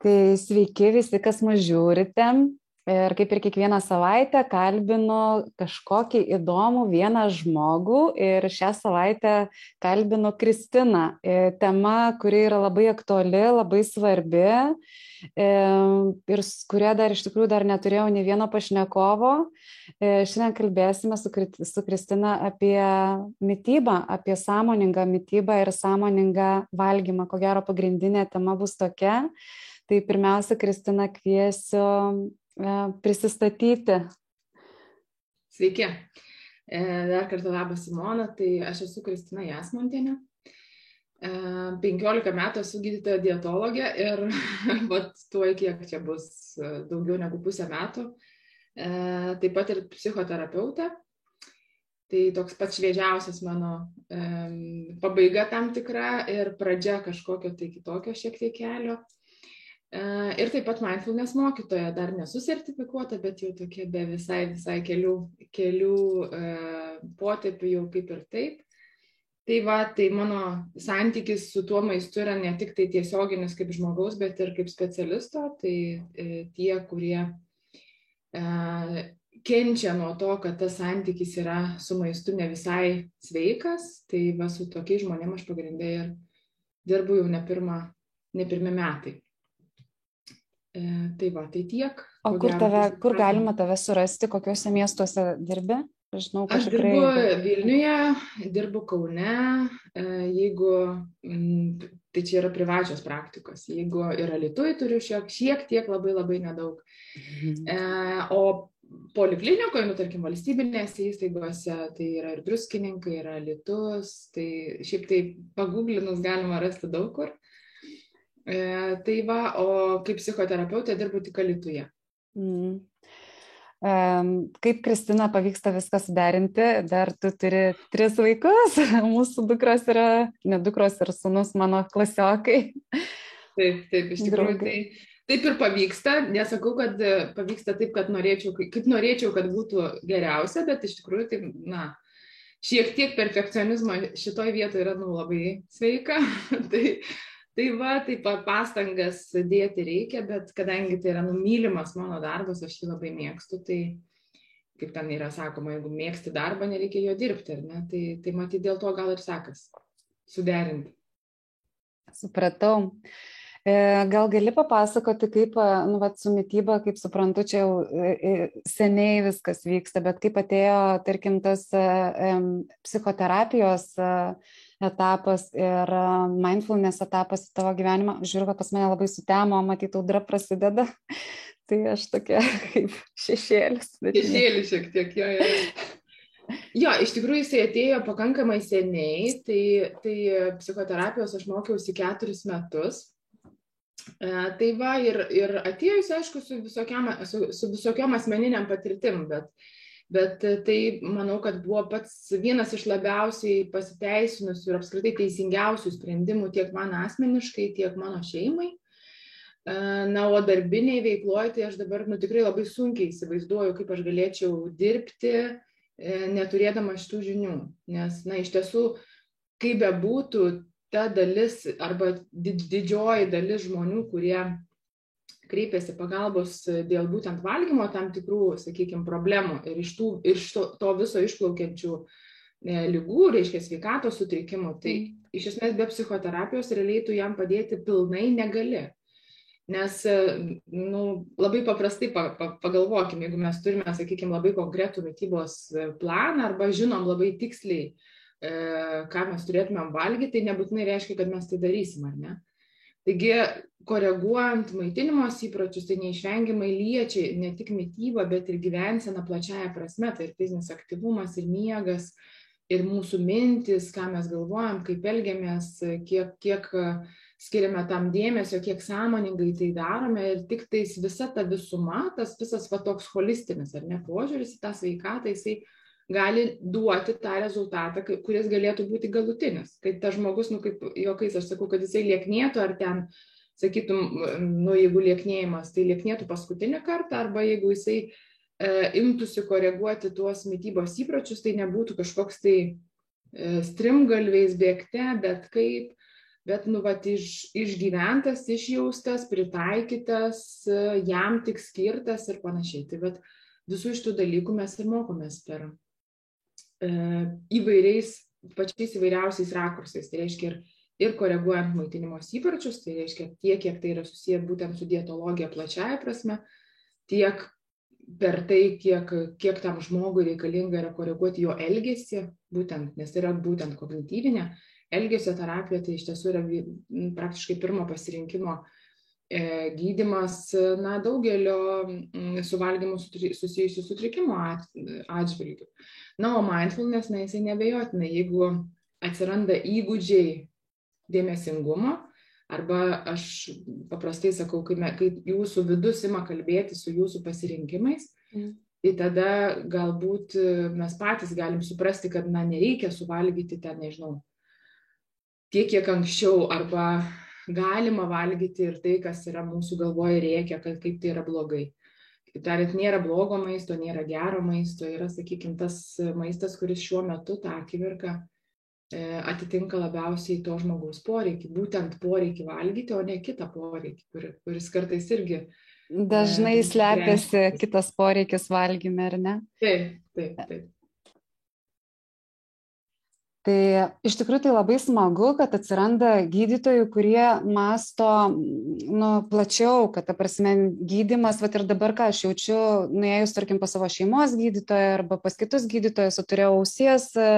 Tai sveiki visi, kas mus žiūrite. Ir kaip ir kiekvieną savaitę kalbinu kažkokį įdomų vieną žmogų ir šią savaitę kalbinu Kristiną. E, tema, kuri yra labai aktuali, labai svarbi e, ir kurie dar iš tikrųjų dar neturėjau ne vieno pašnekovo. E, šiandien kalbėsime su, su Kristina apie mytybą, apie sąmoningą mytybą ir sąmoningą valgymą. Ko gero pagrindinė tema bus tokia. Tai pirmiausia, Kristina, kviesiu E, prisistatyti. Sveiki. E, dar kartą labas Simona, tai aš esu Kristina Jasmontienė. 15 e, metų esu gydytoja dietologė ir vat tuoj kiek čia bus daugiau negu pusę metų. Taip pat ir psichoterapeutė. Tai toks pats šviežiausias mano pabaiga tam tikra ir pradžia kažkokio tai kitokio šiek tiek kelio. E, ir taip pat mindfulness mokytoja, dar nesu sertifikuota, bet jau tokia be visai, visai kelių, kelių e, potėpių jau kaip ir taip. Tai va, tai mano santykis su tuo maistu yra ne tik tai tiesioginis kaip žmogaus, bet ir kaip specialisto. Tai e, tie, kurie e, kenčia nuo to, kad tas santykis yra su maistu ne visai sveikas, tai va su tokiais žmonėmis aš pagrindė ir dirbu jau ne, pirma, ne pirmi metai. E, tai va, tai tiek. O kur, tave, kur galima tave surasti, kokiuose miestuose dirbi? Žinau, aš tikrai... dirbu Vilniuje, dirbu Kaune, e, jeigu, tai čia yra privačios praktikos, jeigu yra Lietuvai, turiu šiek, šiek tiek labai labai nedaug. Mhm. E, o poliklinikoje, nu, tarkim, valstybinėse įstaigose, tai yra ir druskininkai, yra Lietus, tai šiaip tai paguglinus galima rasti daug kur. E, tai va, o kaip psichoterapeutė dirbu tik Alituje. Mm. Kaip Kristina pavyksta viską suderinti, dar tu turi tris vaikus, mūsų dukros yra, ne dukros ir sunus mano klasiokai. Taip, taip, iš tikrųjų tai taip ir pavyksta, nesakau, kad pavyksta taip, kad norėčiau, kaip norėčiau, kad būtų geriausia, bet iš tikrųjų tai, na, šiek tiek perfekcionizmo šitoje vietoje yra, nu, labai sveika. tai Tai va, taip pastangas dėti reikia, bet kadangi tai yra numylimas mano darbas, aš jį labai mėgstu, tai kaip ten yra sakoma, jeigu mėgsti darbą, nereikia jo dirbti, ar ne? Tai, tai matyti dėl to gal ir sekas suderinti. Supratau. E, gal gali papasakoti, kaip, nu, vat, su mytyba, kaip suprantu, čia jau e, e, seniai viskas vyksta, bet kaip atėjo, tarkim, tas psichoterapijos etapas ir mindfulness etapas į tavo gyvenimą. Žiūriu, kad pas mane labai sutemo, matyt, audra prasideda. tai aš tokia kaip šešėlis. Šešėlis šiek tiek, jo, jo. Jo, iš tikrųjų jisai atėjo pakankamai seniai, tai, tai psichoterapijos aš mokiausi keturis metus. E, tai va, ir, ir atėjo jis, aišku, su visokiam, su, su visokiam asmeniniam patirtim, bet bet e, tai manau kad buvo pats vienas iš labiausiai pasiteisinusių ir apskritai teisingiausių sprendimų tiek man asmeniškai, tiek mano šeimai. E, na, o darbiniai veikloje, tai aš dabar nu, tikrai labai sunkiai įsivaizduoju, kaip aš galėčiau dirbti, e, neturėdama šitų žinių. Nes, na, iš tiesų, kaip bebūtų, ta dalis arba didžioji dalis žmonių, kurie kreipiasi pagalbos dėl būtent valgymo tam tikrų, sakykime, problemų ir iš, tų, iš to, to viso išplaukiančių e, lygų, reiškia sveikatos sutrikimų, tai mm. iš esmės be psichoterapijos realiai tu jam padėti pilnai negali. Nes e, nu, labai paprastai pa, pa, pagalvokime, jeigu mes turime, sakykime, labai konkretų mytybos e, planą arba žinom labai tiksliai, e, ką mes turėtumėm valgyti, tai nebūtinai reiškia, kad mes tai darysim, ar ne? Taigi, koreguojant maitinimos įpročius, tai neišvengiamai liečia ne tik mytybą, bet ir gyvenseną plačiaja prasme, tai ir fizinis aktyvumas, ir miegas, ir mūsų mintis, ką mes galvojam, kaip elgiamės, kiek, kiek skiriame tam dėmesio, kiek sąmoningai tai darome. Ir tik tais visa ta visuma, tas visas va toks holistinis ar ne požiūris į tą sveikatą, jisai gali duoti tą rezultatą, kuris galėtų būti galutinis. Kai tas žmogus, nu kaip jokais aš sakau, kad jisai lieknėtų ar ten, sakytum, nu jeigu lieknėjimas, tai lieknėtų paskutinį kartą, arba jeigu jisai e, imtųsi koreguoti tuos mytybos įpročius, tai nebūtų kažkoks tai e, strimgalviais bėgte, bet kaip, bet, nu, va, iš, išgyventas, išjaustas, pritaikytas, jam tik skirtas ir panašiai. Tai, va, visų iš tų dalykų mes ir mokomės per e, įvairiais, pačiais įvairiausiais rakursais. Tai reiškia ir, ir koreguojant maitinimos įpročius, tai reiškia tiek, kiek tai yra susiję būtent su dietologija plačiaja prasme, tiek per tai, kiek, kiek tam žmogui reikalinga yra koreguoti jo elgesį, būtent, nes tai yra būtent kognityvinė elgesio terapija, tai iš tiesų yra praktiškai pirmo pasirinkimo e, gydimas na, daugelio su valgymu susijusių sutrikimų atžvilgių. Na, o mindfulness, na, jisai nebejotinai, jeigu atsiranda įgūdžiai dėmesingumo, arba aš paprastai sakau, kai, me, kai jūsų vidus ima kalbėti su jūsų pasirinkimais, mm. tai tada galbūt mes patys galim suprasti, kad, na, nereikia suvalgyti ten, nežinau, tiek, kiek anksčiau, arba galima valgyti ir tai, kas yra mūsų galvoje rėkia, kad kaip tai yra blogai. Kitaip tariant, nėra blogo maisto, nėra gero maisto, yra, sakykime, tas maistas, kuris šiuo metu tą akimirką e, atitinka labiausiai to žmogaus poreikį, būtent poreikį valgyti, o ne kitą poreikį, kur, kuris kartais irgi. Dažnai e, slepiasi kitas poreikis valgymė, ar ne? Taip, taip, taip. Tai iš tikrųjų tai labai smagu, kad atsiranda gydytojų, kurie masto nu, plačiau, kad, ta prasme, gydimas, va ir dabar, ką aš jaučiu, nuėjus, tarkim, pas savo šeimos gydytoją arba pas kitus gydytojus, turėjau ausies e,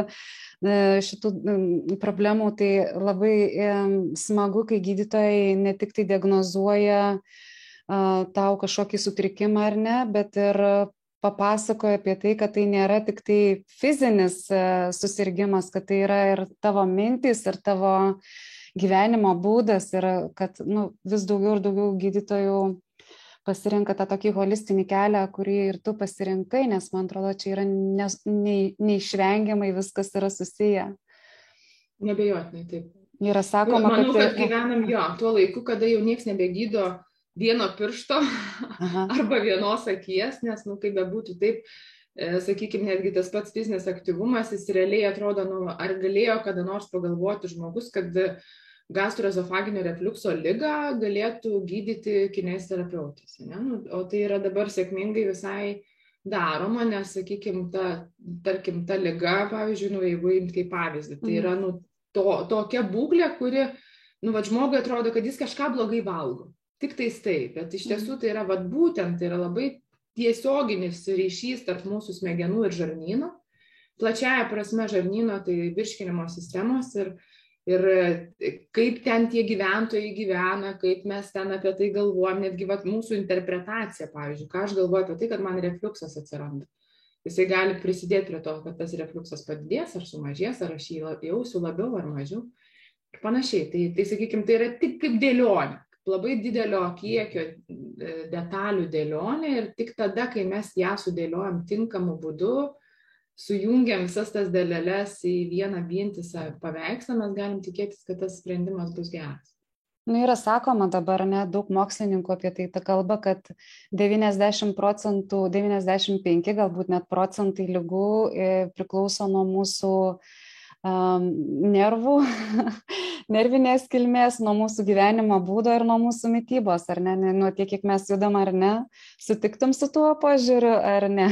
šitų problemų, tai labai smagu, kai gydytojai ne tik tai diagnozuoja tau kažkokį sutrikimą ar ne, bet ir papasakojo apie tai, kad tai nėra tik tai fizinis e, susirgymas, kad tai yra ir tavo mintys, ir tavo gyvenimo būdas, ir kad nu, vis daugiau ir daugiau gydytojų pasirinka tą tokį holistinį kelią, kurį ir tu pasirinkai, nes man atrodo, čia yra ne, ne, neišvengiamai viskas yra susiję. Nebejotinai, taip. Yra sakoma, Manau, kad, kad gyvenam jo, tuo laiku, kada jau niekas nebegydo vieno piršto Aha. arba vienos akies, nes, nu, kaip bebūtų taip, e, sakykime, netgi tas pats fizinis aktyvumas, jis realiai atrodo, nu, ar galėjo kada nors pagalvoti žmogus, kad gastroezofaginio refliukso lygą galėtų gydyti kinesterapeutas. Nu, o tai yra dabar sėkmingai visai daroma, nes, sakykime, ta, tarkim, ta lyga, pavyzdžiui, nu, jeigu imti kaip pavyzdį, tai yra nu, to, tokia būklė, kuri, nu, va, žmogui atrodo, kad jis kažką blogai valgo tiktais taip, bet iš tiesų tai yra vat, būtent, tai yra labai tiesioginis ryšys tarp mūsų smegenų ir žarnyno. Plačiaja prasme žarnyno tai virškinimo sistemos ir, ir kaip ten tie gyventojai gyvena, kaip mes ten apie tai galvojam, netgi vat, mūsų interpretacija, pavyzdžiui, ką aš galvoju apie tai, kad man refluksas atsiranda. Jisai gali prisidėti prie to, kad tas refluksas padidės ar sumažės, ar aš jį jausiu labiau ar mažiau. Ir panašiai. Tai, tai sakykime, tai yra tik kaip dėlionė labai didelio kiekio e, detalių dėlionė ir tik tada, kai mes ją sudėliojam tinkamu būdu, sujungiam visas tas dalelės į vieną vientisą paveikslą, mes galim tikėtis, kad tas sprendimas bus geras. Nu, yra sakoma dabar, ne, daug mokslininkų apie tai ta kalba, kad 90 procentų, 95 galbūt net procentai lygų e, priklauso nuo mūsų uh, nervų, nervinės kilmės, nuo mūsų gyvenimo būdo ir nuo mūsų mytybos, ar ne, nuo tiek, kiek mes judam ar ne, sutiktum su tuo požiūriu ar ne?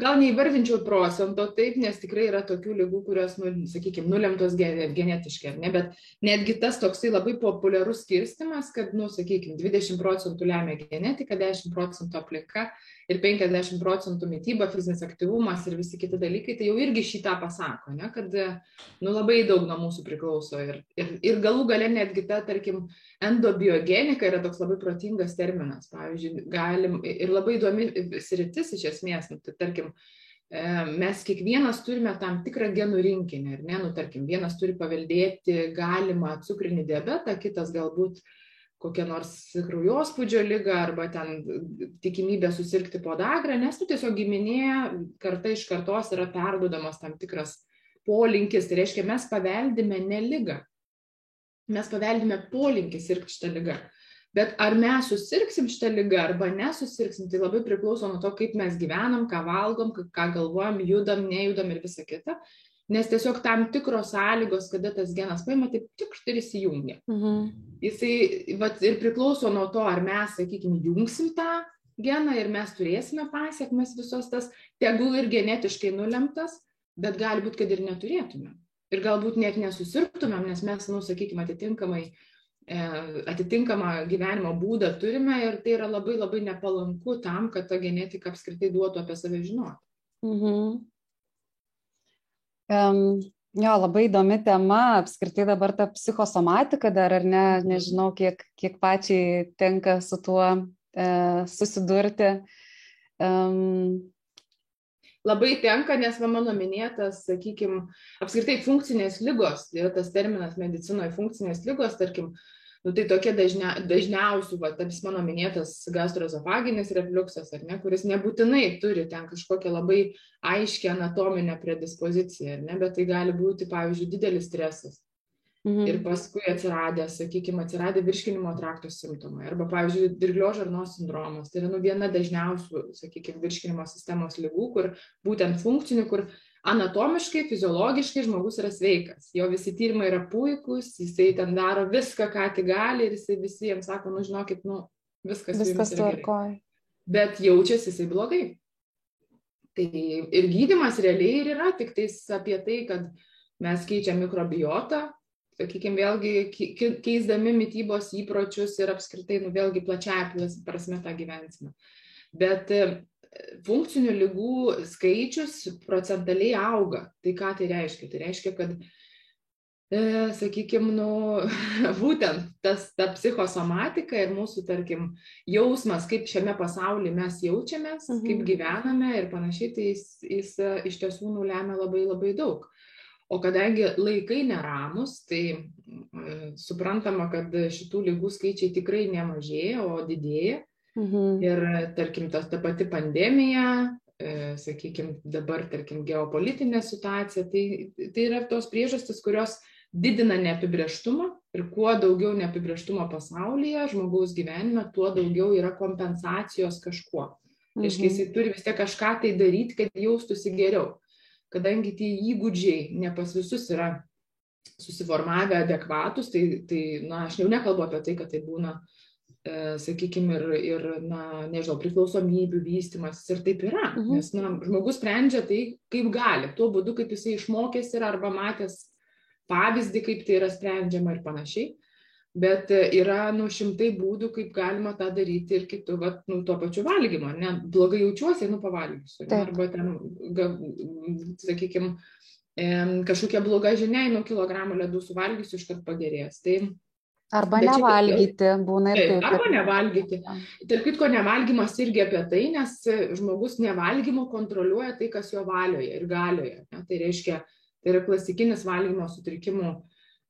Gal neįvardinčiau procento taip, nes tikrai yra tokių lygų, kurios, nu, sakykime, nulemtos genetiškai, ne, bet netgi tas toksai labai populiarus skirstimas, kad, nu, sakykime, 20 procentų lemia genetika, 10 procentų aplinka ir 50 procentų mytyba, fizinis aktyvumas ir visi kiti dalykai, tai jau irgi šitą pasako, ne, kad nu, labai daug nuo mūsų priklauso. Ir, ir, ir galų gale netgi ta, tarkim, endobiogenika yra toks labai protingas terminas. Pavyzdžiui, galim ir labai įdomi sritis iš esmės, nu, tai tarkim, e, mes kiekvienas turime tam tikrą genų rinkinį, ar ne, nu, tarkim, vienas turi paveldėti galimą cukrinį diabetą, kitas galbūt kokią nors kraujospūdžio ligą arba ten tikimybę susirgti podagrą, nes tu tiesiog giminėje karta iš kartos yra perduodamas tam tikras polinkis. Tai reiškia, mes paveldime ne lygą, mes paveldime polinkį sirgti šitą lygą. Bet ar mes susirgsim šitą lygą arba nesusirgsim, tai labai priklauso nuo to, kaip mes gyvenam, ką valgom, ką galvojam, judam, nejudam ir visa kita. nes tiesiog tam tikros sąlygos, kada tas genas paima, taip tik ir įsijungia. Mhm. Jisai vat, ir priklauso nuo to, ar mes, sakykime, jungsim tą geną ir mes turėsime pasiekmes visos tas, tegul ir genetiškai nulemtas, bet gali būti, kad ir neturėtumėm. Ir galbūt net nesusirgtumėm, nes mes, nu, sakykime, atitinkamai e, atitinkamą gyvenimo būdą turime ir tai yra labai labai nepalanku tam, kad ta genetika apskritai duotų apie save žinoti. Mhm. Um, jo, labai įdomi tema, apskritai dabar ta psichosomatika dar, ar ne, nežinau, kiek, kiek pačiai tenka su tuo e, susidurti. Um, Labai tenka, nes va, mano minėtas, sakykime, apskritai funkcinės lygos, yra tas terminas medicinoje funkcinės lygos, tarkim, nu, tai tokie dažnia, dažniausių, va, tas mano minėtas gastroezofaginis refluksas, ar ne, kuris nebūtinai turi ten kažkokią labai aiškę anatominę predispoziciją, ar ne, bet tai gali būti, pavyzdžiui, didelis stresas. Mhm. Ir paskui atsiradė, sakykime, atsiradė virškinimo trakto simptomai. Arba, pavyzdžiui, dirglio žarnos sindromas. Tai yra nu, viena dažniausių, sakykime, virškinimo sistemos lygų, kur būtent funkcinių, kur anatomiškai, fiziologiškai žmogus yra sveikas. Jo visi tyrimai yra puikūs, jisai ten daro viską, ką tik gali ir jisai visiems sako, nu žinokit, nu viskas, viskas tvarkoja. Bet jaučiasi jisai blogai. Tai ir gydimas realiai ir yra tik tais apie tai, kad mes keičiam mikrobiotą, sakykime, vėlgi keisdami mytybos įpročius ir apskritai, nu vėlgi plačiaja prasme tą gyvensimą. Bet funkcinių lygų skaičius procentaliai auga. Tai ką tai reiškia? Tai reiškia, kad, e, sakykime, nu, būtent tas, ta psichosomatika ir mūsų, tarkim, jausmas, kaip šiame pasaulyje mes jaučiamės, mhm. kaip gyvename ir panašiai, tai jis, jis iš tiesų nulemia labai labai daug. O kadangi laikai neramus, tai e, suprantama, kad šitų lygų skaičiai tikrai nemažėja, o didėja. Mhm. Ir tarkim, tas ta pati pandemija, e, sakykime, dabar, tarkim, geopolitinė situacija, tai, tai yra tos priežastis, kurios didina neapibrieštumą ir kuo daugiau neapibrieštumo pasaulyje, žmogaus gyvenime, tuo daugiau yra kompensacijos kažkuo. Mhm. Reiškia, jisai turi vis tiek kažką tai daryti, kad jaustųsi geriau. Kadangi tie įgūdžiai ne pas visus yra susiformavę adekvatus, tai, tai na, aš jau nekalbu apie tai, kad tai būna uh, E, sakykime, ir, ir na, nežinau, priklausomybių vystimas ir taip yra. Mhm. Nes na, žmogus sprendžia tai, kaip gali, tuo būdu, kaip jisai išmokęs yra arba matęs pavyzdį, kaip tai yra sprendžiama ir panašiai. Bet e, yra nu, šimtai būdų, kaip galima tą daryti ir kitų, va, nu, tuo pačiu valgymu. Ne, blogai jaučiuosi, nu pavalgysiu. Ne, arba ten, ga, sakykime, kažkokia bloga žinia, nu kilogramų ledų suvalgysiu, iškart pagerės. Tai Arba Bet nevalgyti, čia, būna ir taip. Arba nevalgyti. Tarp kitko, nevalgymas irgi apie tai, nes žmogus nevalgymu kontroliuoja tai, kas jo valioje ir galioje. Ne? Tai reiškia, tai yra klasikinis valgymo sutrikimų,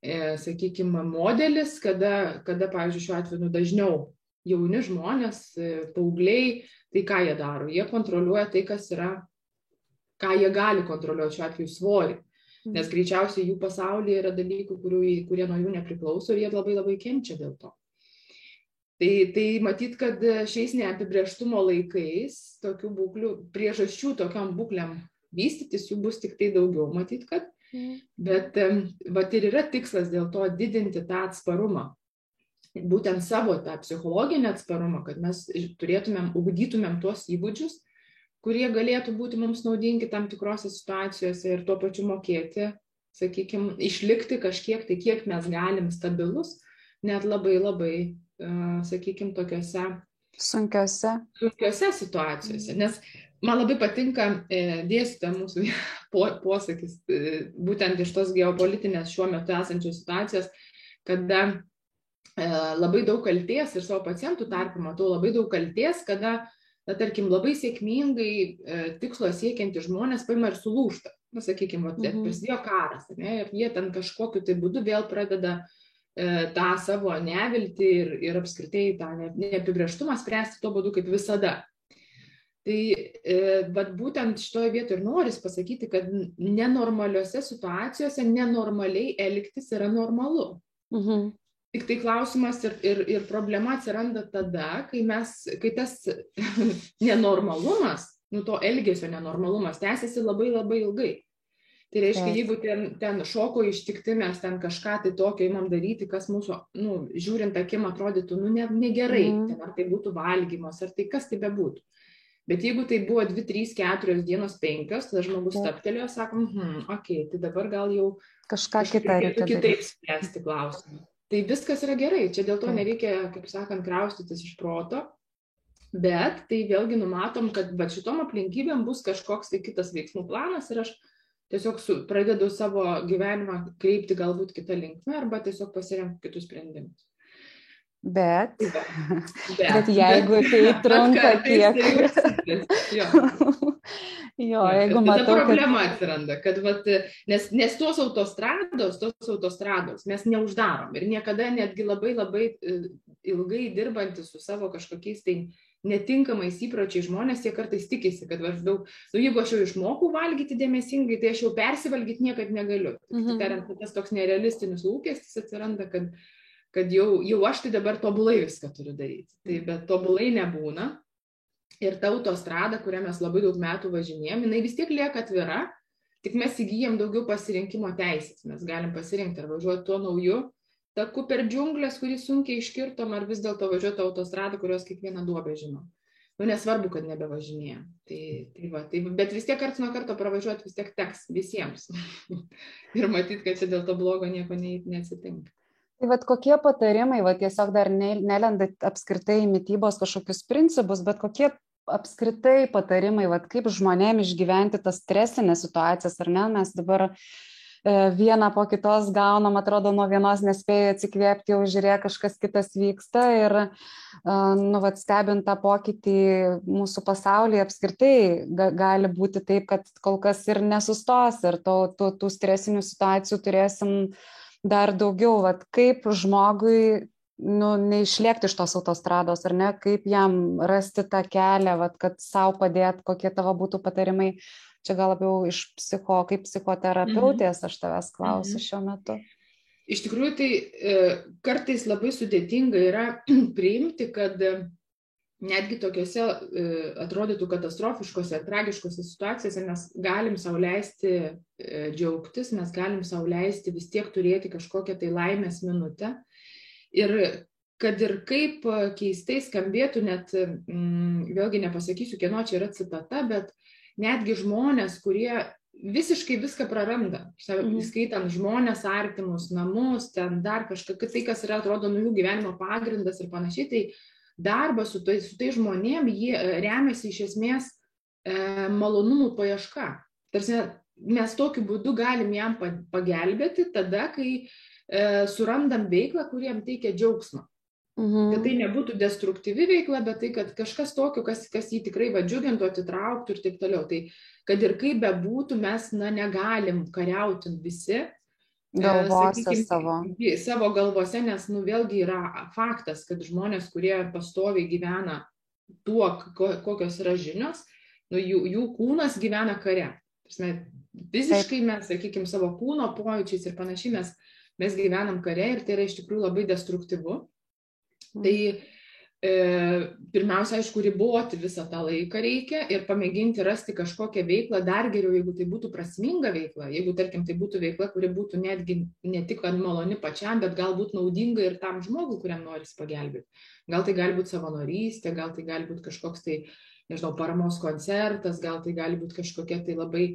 e, sakykime, modelis, kada, kada, pavyzdžiui, šiuo atveju nu, dažniau jauni žmonės, e, paaugliai, tai ką jie daro? Jie kontroliuoja tai, kas yra, ką jie gali kontroliuoti, šiuo atveju svorį nes mhm. greičiausiai jų pasaulyje yra dalykų, kurių, kurie nuo jų nepriklauso ir jie labai labai kenčia dėl to. Tai, tai matyt, kad šiais neapibrieštumo laikais tokių būklių, priežasčių tokiam būkliam vystytis jų bus tik tai daugiau, matyt, kad. Mhm. Bet vat ir yra tikslas dėl to didinti tą atsparumą. Būtent savo tą psichologinį atsparumą, kad mes turėtumėm, ugdytumėm tuos įgūdžius, kurie galėtų būti mums naudingi tam tikrose situacijose ir tuo pačiu mokėti, sakykime, išlikti kažkiek, tai kiek mes galim stabilus, net labai labai, sakykime, tokiuose sunkiose. sunkiose situacijose. Nes man labai patinka e, dėstyta mūsų posakis, e, būtent iš tos geopolitinės šiuo metu esančios situacijos, kada e, labai daug kalties ir savo pacientų tarpį matau labai daug kalties, kada na, tarkim, labai sėkmingai e, tikslo siekianti žmonės paima ir sulūšta. Na, sakykime, va, mhm. prasidėjo karas, ne, ir jie ten kažkokiu tai būdu vėl pradeda e, tą savo neviltį ir, ir apskritai tą ne, neapibrieštumą spręsti tuo būdu kaip visada. Tai e, bet būtent šitoje vietoje ir noris pasakyti, kad nenormaliuose situacijose nenormaliai elgtis yra normalu. Mhm tik tai klausimas ir, ir, ir problema atsiranda tada, kai, mes, kai tas nenormalumas, nu to elgesio nenormalumas tęsiasi labai labai ilgai. Tai reiškia, jeigu ten, ten šoko ištikti, mes ten kažką tai tokio įmam daryti, kas mūsų, nu, žiūrint akim atrodytų, nu, ne, negerai, mm. ten, ar tai būtų valgymas, ar tai kas tai bebūtų. Bet jeigu tai buvo 2, 3, 4 dienos 5, tada žmogus taptelėjo, sakom, hm, okei, okay, tai dabar gal jau kažką kitą reikia kitaip spręsti klausimą. Tai viskas yra gerai, čia dėl to nereikia, kaip sakant, kraustytis iš proto, bet tai vėlgi numatom, kad va šitom aplinkybėm bus kažkoks tai kitas veiksmų planas ir aš tiesiog su, pradedu savo gyvenimą kreipti galbūt kitą linkmę arba tiesiog pasirenku kitus sprendimus. Bet, bet, bet jeigu bet, tai trunka tiek. Tai jo. jo, jeigu matau. Ta problema kad... atsiranda, kad, vat, nes, nes tos autostrados, tos autostrados mes neuždarom ir niekada netgi labai labai e, ilgai dirbantis su savo kažkokiais tai netinkamais įpročiais žmonės, jie kartais tikisi, kad maždaug, nu, jeigu aš jau išmokau valgyti dėmesingai, tai aš jau persivalgyti niekad negaliu. Mhm. Tariant, tas toks nerealistinis lūkestis atsiranda, kad, kad jau, jau aš tai dabar tobulai viską turiu daryti. Tai mhm. bet tobulai nebūna. Ir ta autostrada, kurią mes labai daug metų važinėjom, jinai vis tiek lieka atvira, tik mes įgyjam daugiau pasirinkimo teisės. Mes galim pasirinkti ar važiuoti tuo nauju taku per džiunglės, kurį sunkiai iškirtom, ar vis dėlto važiuoti autostradą, kurios kiekvieną duobę žino. Nu, nesvarbu, kad nebevažinėja. Tai, tai va, tai, bet vis tiek karts nuo karto pravažiuoti vis tiek teks visiems. ir matyti, kad čia dėl to blogo nieko ne, neatsitinka. Tai vad kokie patarimai, va tiesiog dar ne, nelenda apskritai į mytybos kažkokius principus, bet kokie apskritai patarimai, va kaip žmonėm išgyventi tas stresinės situacijas, ar ne, mes dabar uh, E, vieną po kitos gaunam, atrodo, nuo vienos nespėjai atsikvėpti, jau žiūrėk, kažkas kitas vyksta ir, e, nu, vad, stebint tą pokytį mūsų pasaulyje apskritai gali būti taip, kad kol kas ir nesustos ir to, to, tų stresinių situacijų turėsim dar daugiau, vad, kaip žmogui nu, neišlėkti iš tos autostrados, ar ne, kaip jam rasti tą kelią, vat, kad savo padėt, kokie tavo būtų patarimai čia gal labiau iš psicho, kaip psichoterapeutės aš tavęs klausiu mhm. šiuo metu. Iš tikrųjų, tai e, kartais labai sudėtinga yra priimti, kad netgi tokiuose e, atrodytų katastrofiškose, tragiškose situacijose mes galim sauliaisti e, džiaugtis, mes galim sauliaisti vis tiek turėti kažkokią tai laimės minutę. Ir kad ir kaip keistai skambėtų, net mm, vėlgi nepasakysiu, kieno čia yra citata, bet netgi žmonės, kurie visiškai viską praranda, mhm. skaitant žmonės, artimus, namus, ten dar kažką, tai, kas yra, atrodo, nu jų gyvenimo pagrindas ir panašiai, tai darbas su tai, su tai žmonėm, jie e, remiasi iš esmės e, malonumų paieška. Tarsi mes tokiu būdu galim jam pagelbėti tada, kai e, surandam veiklą, kuriem teikia džiaugsmą. Mhm. Kad tai nebūtų destruktyvi veikla, bet tai, kad kažkas tokio, kas, kas jį tikrai vadžiugintų, atitrauktų ir taip toliau. Tai kad ir kaip bebūtų, mes na, negalim kariauti visi. E, galvose sakykim, savo. Savo galvose, nes nu, vėlgi yra faktas, kad žmonės, kurie pastoviai gyvena tuo, kokios yra žinios, nu, jų, jų kūnas gyvena kare. Prasme, fiziškai mes, sakykime, savo kūno pojūčiais ir panašiai mes, mes gyvenam kare ir tai yra iš tikrųjų labai destruktyvu. Tai e, pirmiausia, aišku, riboti visą tą laiką reikia ir pamėginti rasti kažkokią veiklą, dar geriau, jeigu tai būtų prasminga veikla, jeigu, tarkim, tai būtų veikla, kuri būtų netgi ne tik maloni pačiam, bet galbūt naudinga ir tam žmogui, kuriam norisi pagelbėti. Gal tai gali būti savanorystė, gal tai gali būti kažkoks tai, nežinau, paramos koncertas, gal tai gali būti kažkokia tai labai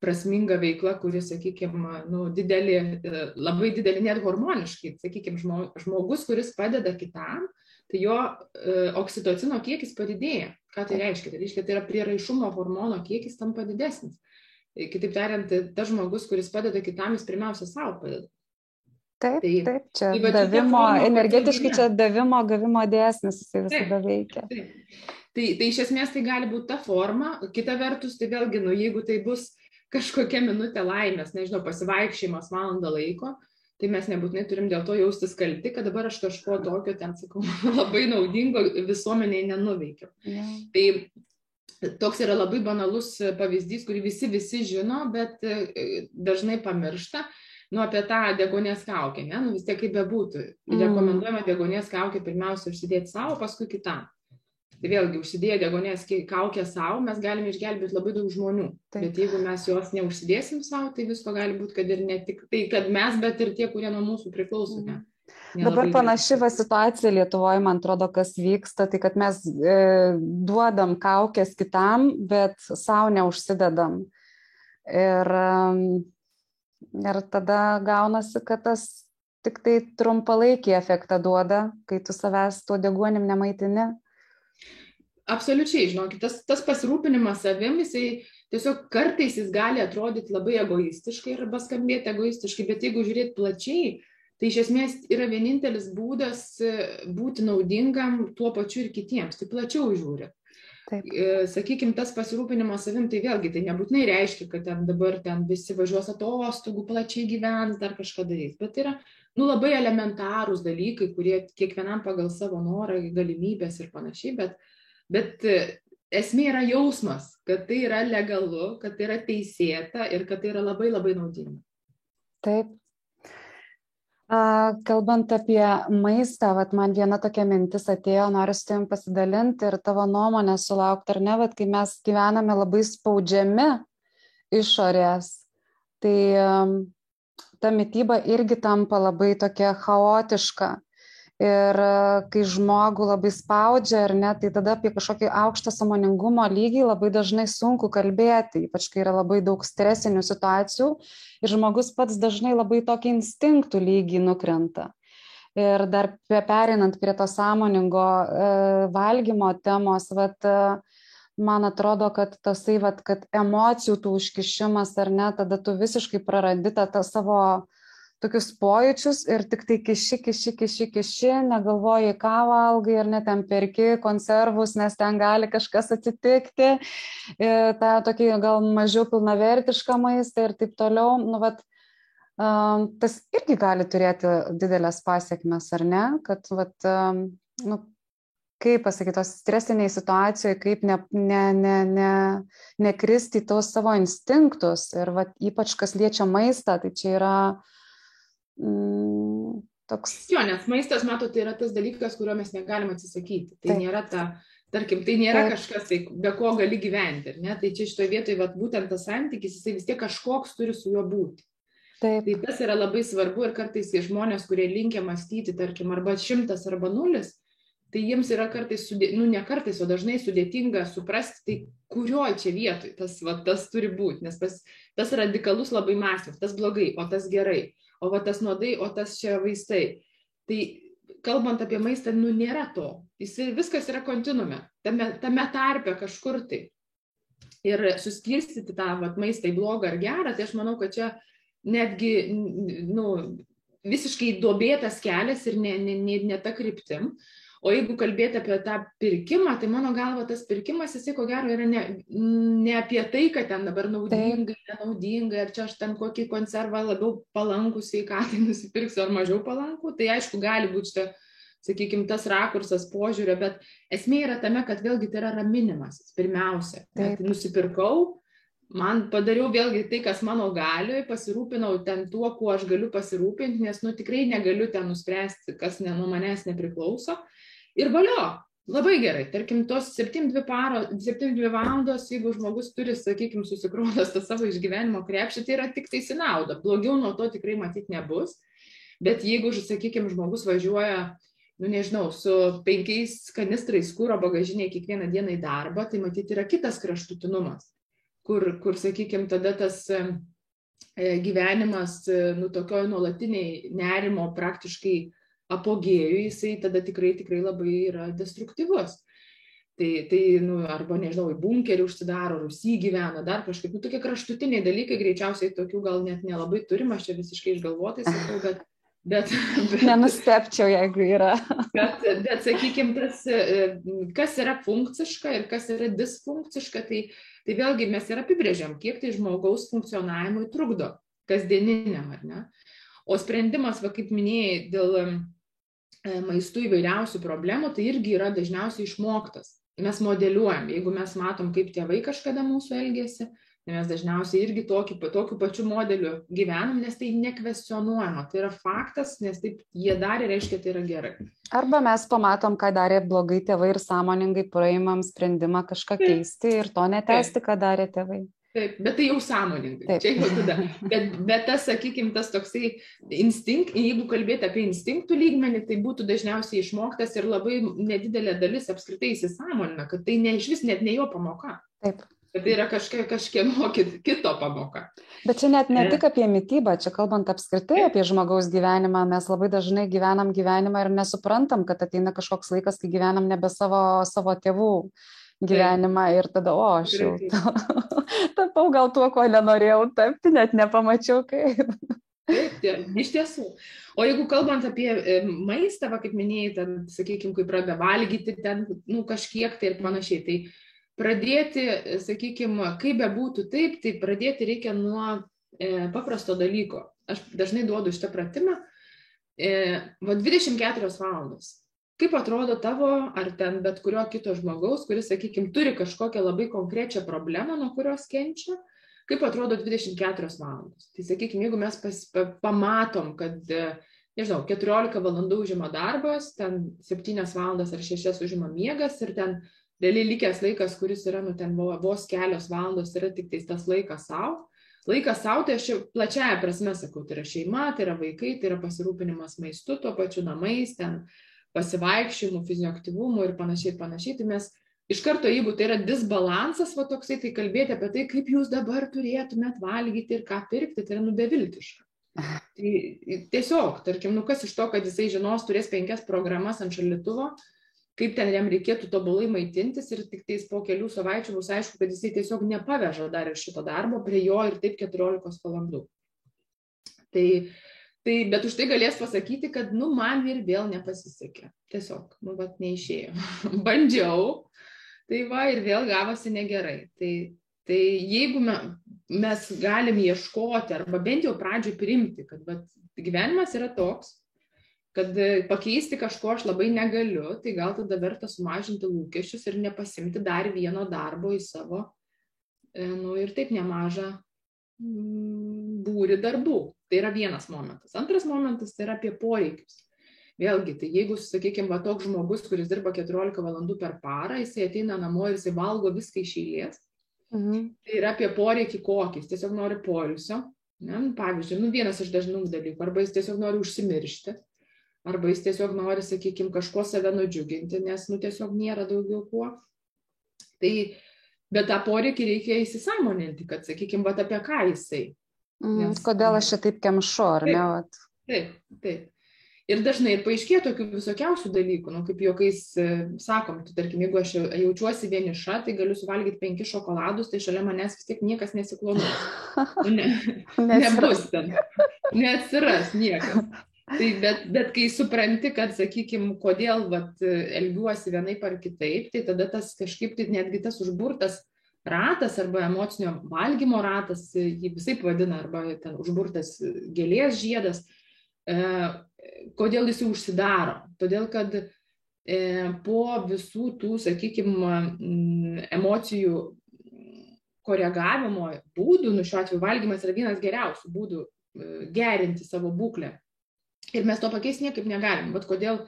prasminga veikla, kuri, sakykime, nu, didelį, e, labai didelį net hormoniškai, sakykime, žmogus, kuris padeda kitam, tai jo e, oksitocino kiekis padidėja. Ką tai reiškia? Tai reiškia, tai yra prieraišumo hormono kiekis tampa didesnis. E, kitaip tariant, tas žmogus, kuris padeda kitam, jis pirmiausia savo padeda. Taip, tai, taip, čia tai, davimo, forma, energetiškai čia davimo, gavimo dėsnis, jisai visada veikia. Taip. Tai, tai iš esmės tai gali būti ta forma, kita vertus, tai vėlgi, nu, jeigu tai bus kažkokia minutė laimės, nežinau, pasivaikščiojimas valandą laiko, tai mes nebūtinai turim dėl to jaustis kalti, kad dabar aš kažko tokio, ten sakau, labai naudingo visuomeniai nenuveikiau. Yeah. Tai toks yra labai banalus pavyzdys, kurį visi visi žino, bet e, dažnai pamiršta. Nu, apie tą degonės kaukę, ne, nu vis tiek kaip bebūtų. Mm. Rekomenduojama degonės kaukę pirmiausia užsidėti savo, paskui kitam. Tai vėlgi, užsidėję degonės kaukę savo, mes galime išgelbėti labai daug žmonių. Taip. Bet jeigu mes jos neužsidėsim savo, tai visko gali būti, kad ir ne tik tai, kad mes, bet ir tie, kurie nuo mūsų priklauso. Ne? Nelabai Dabar panaši va situacija Lietuvoje, man atrodo, kas vyksta, tai kad mes e, duodam kaukės kitam, bet savo neužsidedam. Ir, ir tada gaunasi, kad tas tik tai trumpalaikį efektą duoda, kai tu savęs tuo deguonim nemaitini. Absoliučiai, žinokit, tas, tas pasirūpinimas savim, jisai tiesiog kartais jis gali atrodyti labai egoistiškai arba skambėti egoistiškai, bet jeigu žiūrėti plačiai, tai iš esmės yra vienintelis būdas e, būti naudingam tuo pačiu ir kitiems, tai plačiau žiūri. Taip. E, Sakykime, tas pasirūpinimas savim, tai vėlgi tai nebūtinai reiškia, kad ten dabar ten visi važiuos atostogų, plačiai gyvens, dar kažką darys, bet yra nu, labai elementarūs dalykai, kurie kiekvienam pagal savo norą, galimybės ir panašiai, bet uh, Bet e, esmė yra jausmas, kad tai yra legalu, kad tai yra teisėta ir kad tai yra labai labai naudinga. Taip. Kalbant apie maistą, vat, man viena tokia mintis atėjo, noriu su tavim pasidalinti ir tavo nuomonę sulaukti, ar ne, vat, kai mes gyvename labai spaudžiami išorės, tai ta mytyba irgi tampa labai tokia chaotiška ir kai žmogų labai spaudžia ar ne tai tada apie kažkokį aukštą sąmoningumo lygį labai dažnai sunku kalbėti ypač kai yra labai daug stresinių situacijų ir žmogus pats dažnai labai tokį instinktų lygį nukrenta. Ir dar pereinant prie to sąmoningo e, valgymo temos vat e, man atrodo, kad tasai, vat, kad emocijų tų užkišimas ar ne, tada tu visiškai prarandi tą, tą savo tokius pojūčius ir tik tai kiši, kiši, kiši, kiši, negalvoji, ką valgai ir net ten perki konservus, nes ten gali kažkas atsitikti, tą tokį gal mažiau pilnavertišką maistą ir taip toliau. Nu, vat, um, tas irgi gali turėti didelės pasiekmes, ar ne? Kad, vat, um, nu, kaip pasakyti, tos stresiniai situacijoje, kaip ne, ne, ne, ne, nekristi tos savo instinktus ir vat, ypač kas liečia maistą, tai čia yra uh, mm, toks. Jo, nes maistas, matot, tai yra tas dalykas, kurio mes negalim atsisakyti. Tai Taip. nėra ta, tarkim, tai nėra Taip. kažkas, tai, be ko gali gyventi. Ne? Tai čia šitoje vietoje vat, būtent tas santykis, jisai vis tiek kažkoks turi su juo būti. Taip. Tai tas yra labai svarbu ir kartais žmonės, kurie linkia mąstyti, tarkim, arba šimtas arba nulis, tai jiems yra kartais, sudė, nu ne kartais, o dažnai sudėtinga suprasti, tai kurioje čia vietoje tas, va, tas turi būti, nes tas, tas radikalus labai mąstymas, tas blogai, o tas gerai o va tas nuodai, o tas čia vaistai. Tai kalbant apie maistą, nu nėra to. Jis viskas yra kontinume, tame, tame tarpe kažkur tai. Ir suskirstyti tą vat, maistą į blogą ar gerą, tai aš manau, kad čia netgi nu, visiškai duobėtas kelias ir ne, ne, ne, ne ta kryptim. O jeigu kalbėti apie tą pirkimą, tai mano galva tas pirkimas, jisai ko gero yra ne, ne apie tai, kad ten dabar naudingai, nenaudingai, ar čia aš ten kokį konservą labiau palankų sveikatai nusipirksiu ar mažiau palankų. Tai aišku, gali būti šitą, sakykime, tas rakursas požiūrio, bet esmė yra tame, kad vėlgi tai yra raminimas. Pirmiausia, kad nusipirkau, man padariau vėlgi tai, kas mano galioje, pasirūpinau ten tuo, kuo aš galiu pasirūpinti, nes nu tikrai negaliu ten nuspręsti, kas ne nuo manęs nepriklauso ir valio. Labai gerai, tarkim, tos 7-2 valandos, jeigu žmogus turi, sakykime, susikrovęs tą savo išgyvenimo krepšį, tai yra tik tai sinauda. Blogiau nuo to tikrai matyti nebus. Bet jeigu, sakykime, žmogus važiuoja, nu nežinau, su penkiais kanistrais kūro bagažinė kiekvieną dieną į darbą, tai matyti yra kitas kraštutinumas, kur, kur sakykime, tada tas e, gyvenimas, e, nu, tokio nuolatiniai nerimo praktiškai apogėjų jisai tada tikrai, tikrai labai yra destruktyvus. Tai, tai nu, arba, nežinau, į bunkerį užsidaro, rusy gyvena, dar kažkaip, nu, tokie kraštutiniai dalykai, greičiausiai tokių gal net nelabai turim, aš čia visiškai išgalvotai sakau, bet... Bet, bet, Nenustepčiau, jeigu yra. Bet, bet sakykime, tas, kas yra funkciška ir kas yra disfunkciška, tai, tai vėlgi mes ir apibrėžiam, kiek tai žmogaus funkcionavimui trukdo, kasdieniniam, ar ne? O sprendimas, va, kaip minėjai, dėl E, maistų įvairiausių problemų, tai irgi yra dažniausiai išmoktas. Mes modeliuojam, jeigu mes matom, kaip tėvai kažkada mūsų elgėsi, tai mes dažniausiai irgi tokį, tokiu pačiu modeliu gyvenam, nes tai nekvestionuojama, tai yra faktas, nes taip jie darė, reiškia, tai yra gerai. Arba mes pamatom, ką darė blogai tėvai ir sąmoningai praimam sprendimą kažką keisti ir to netesti, ką darė tėvai. Taip, bet tai jau sąmoningai. Taip. Čia jau tada. Bet, bet tas, sakykime, tas toksai instinkt, jeigu kalbėti apie instinktų lygmenį, tai būtų dažniausiai išmoktas ir labai nedidelė dalis apskritai įsisąmonina, kad tai ne iš vis net ne jo pamoka. Taip. Kad tai yra kažkieno, kažkieno kito pamoka. Bet čia net ne tik apie mytybą, čia kalbant apskritai apie žmogaus gyvenimą, mes labai dažnai gyvenam gyvenimą ir nesuprantam, kad ateina kažkoks laikas, kai gyvenam nebe savo, savo tėvų gyvenimą ir tada, o, aš jau tapau gal tuo, ko nenorėjau tapti, net nepamačiau kaip. Taip, taip, iš tiesų. O jeigu kalbant apie e, maistą, va, kaip minėjai, ten, sakykime, kai pradeda valgyti ten, nu, kažkiek tai ir panašiai, tai pradėti, sakykime, kaip bebūtų taip, tai pradėti reikia nuo e, paprasto dalyko. Aš dažnai duodu šitą pratimą. E, va 24 valandos kaip atrodo tavo ar ten bet kurio kito žmogaus, kuris, sakykime, turi kažkokią labai konkrečią problemą, nuo kurios kenčia, kaip atrodo 24 valandos. Tai, sakykime, jeigu mes pas, pa, pamatom, kad, nežinau, 14 valandų užima darbas, ten 7 valandas ar 6 užima miegas ir ten realiai likęs laikas, kuris yra, nu, ten vos kelios valandos, yra tik tas laikas savo. Laikas savo, tai aš čia plačiaja prasme sakau, tai yra šeima, tai yra vaikai, tai yra pasirūpinimas maistu, tuo pačiu namais, ten pasivaikščiojimų, fizinio aktyvumo ir panašiai, panašiai, tai mes iš karto, jeigu tai yra disbalansas, va toksai, tai kalbėti apie tai, kaip jūs dabar turėtumėt valgyti ir ką pirkti, tai yra nubeviltiška. Tai tiesiog, tarkim, nu kas iš to, kad jisai žinos, turės penkias programas ant šalituvo, kaip ten jam reikėtų tobulai maitintis ir tik tais po kelių savaičių bus aišku, kad jisai tiesiog nepaveža dar ir šito darbo prie jo ir taip 14 valandų. Tai Tai, bet už tai galės pasakyti, kad, nu, man ir vėl nepasisekė. Tiesiog, nu, vat, neišėjo. Bandžiau, tai va, ir vėl gavosi negerai. Tai, tai jeigu me, mes galim ieškoti, arba bent jau pradžioj priimti, kad vat, gyvenimas yra toks, kad pakeisti kažko aš labai negaliu, tai gal tada verta sumažinti lūkesčius ir nepasimti dar vieno darbo į savo, e, nu, ir taip nemažą Mm, būri darbų. Tai yra vienas momentas. Antras momentas tai yra apie poreikius. Vėlgi, tai jeigu, sakykime, va toks žmogus, kuris dirba 14 valandų per parą, jisai ateina namo ir jisai valgo viską iš eilės, mhm. tai yra apie poreikį kokį, jis tiesiog nori poilsio. Ne? Nu, pavyzdžiui, nu, vienas iš dažnų dalykų, arba jis tiesiog nori užsimiršti, arba jis tiesiog nori, sakykime, kažko save nudžiuginti, nes, nu, tiesiog nėra daugiau kuo. Tai bet tą poreikį reikia įsisamoninti, kad, sakykime, va apie ką jisai. Mm, Nes... Kodėl aš čia taip kemšu, ar taip, ne? Vat? Taip, taip. Ir dažnai paaiškėja tokių visokiausių dalykų, nu, kaip juokais e, sakom, tu, tarkim, jeigu aš jaučiuosi vieniša, tai galiu suvalgyti penki šokoladus, tai šalia manęs vis tiek niekas nesiklonuos. Nu, ne, nebus ten, neatsiras niekas. Tai bet, bet kai supranti, kad, sakykime, kodėl vat, elgiuosi vienaip ar kitaip, tai tada tas kažkaip tai netgi tas užburtas ratas arba emocinio valgymo ratas, jį visai vadina, arba ten užburtas gėlės žiedas, e, kodėl jis užsidaro. Todėl, kad e, po visų tų, sakykime, emocijų koregavimo būdų, nu šiuo atveju valgymas yra vienas geriausių būdų e, gerinti savo būklę Ir mes to pakeisti niekaip negalim. Vat kodėl,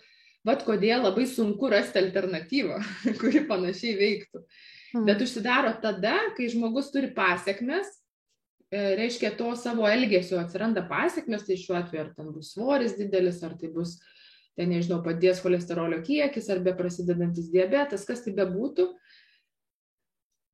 vat kodėl labai sunku rasti alternatyvą, kuri panašiai veiktų. Hmm. Bet užsidaro tada, kai žmogus turi pasiekmes, e, reiškia to savo elgesio atsiranda pasiekmes, tai šiuo atveju ar ten bus svoris didelis, ar tai bus, ten nežinau, padės cholesterolio kiekis, ar be prasidedantis diabetas, kas tai bebūtų,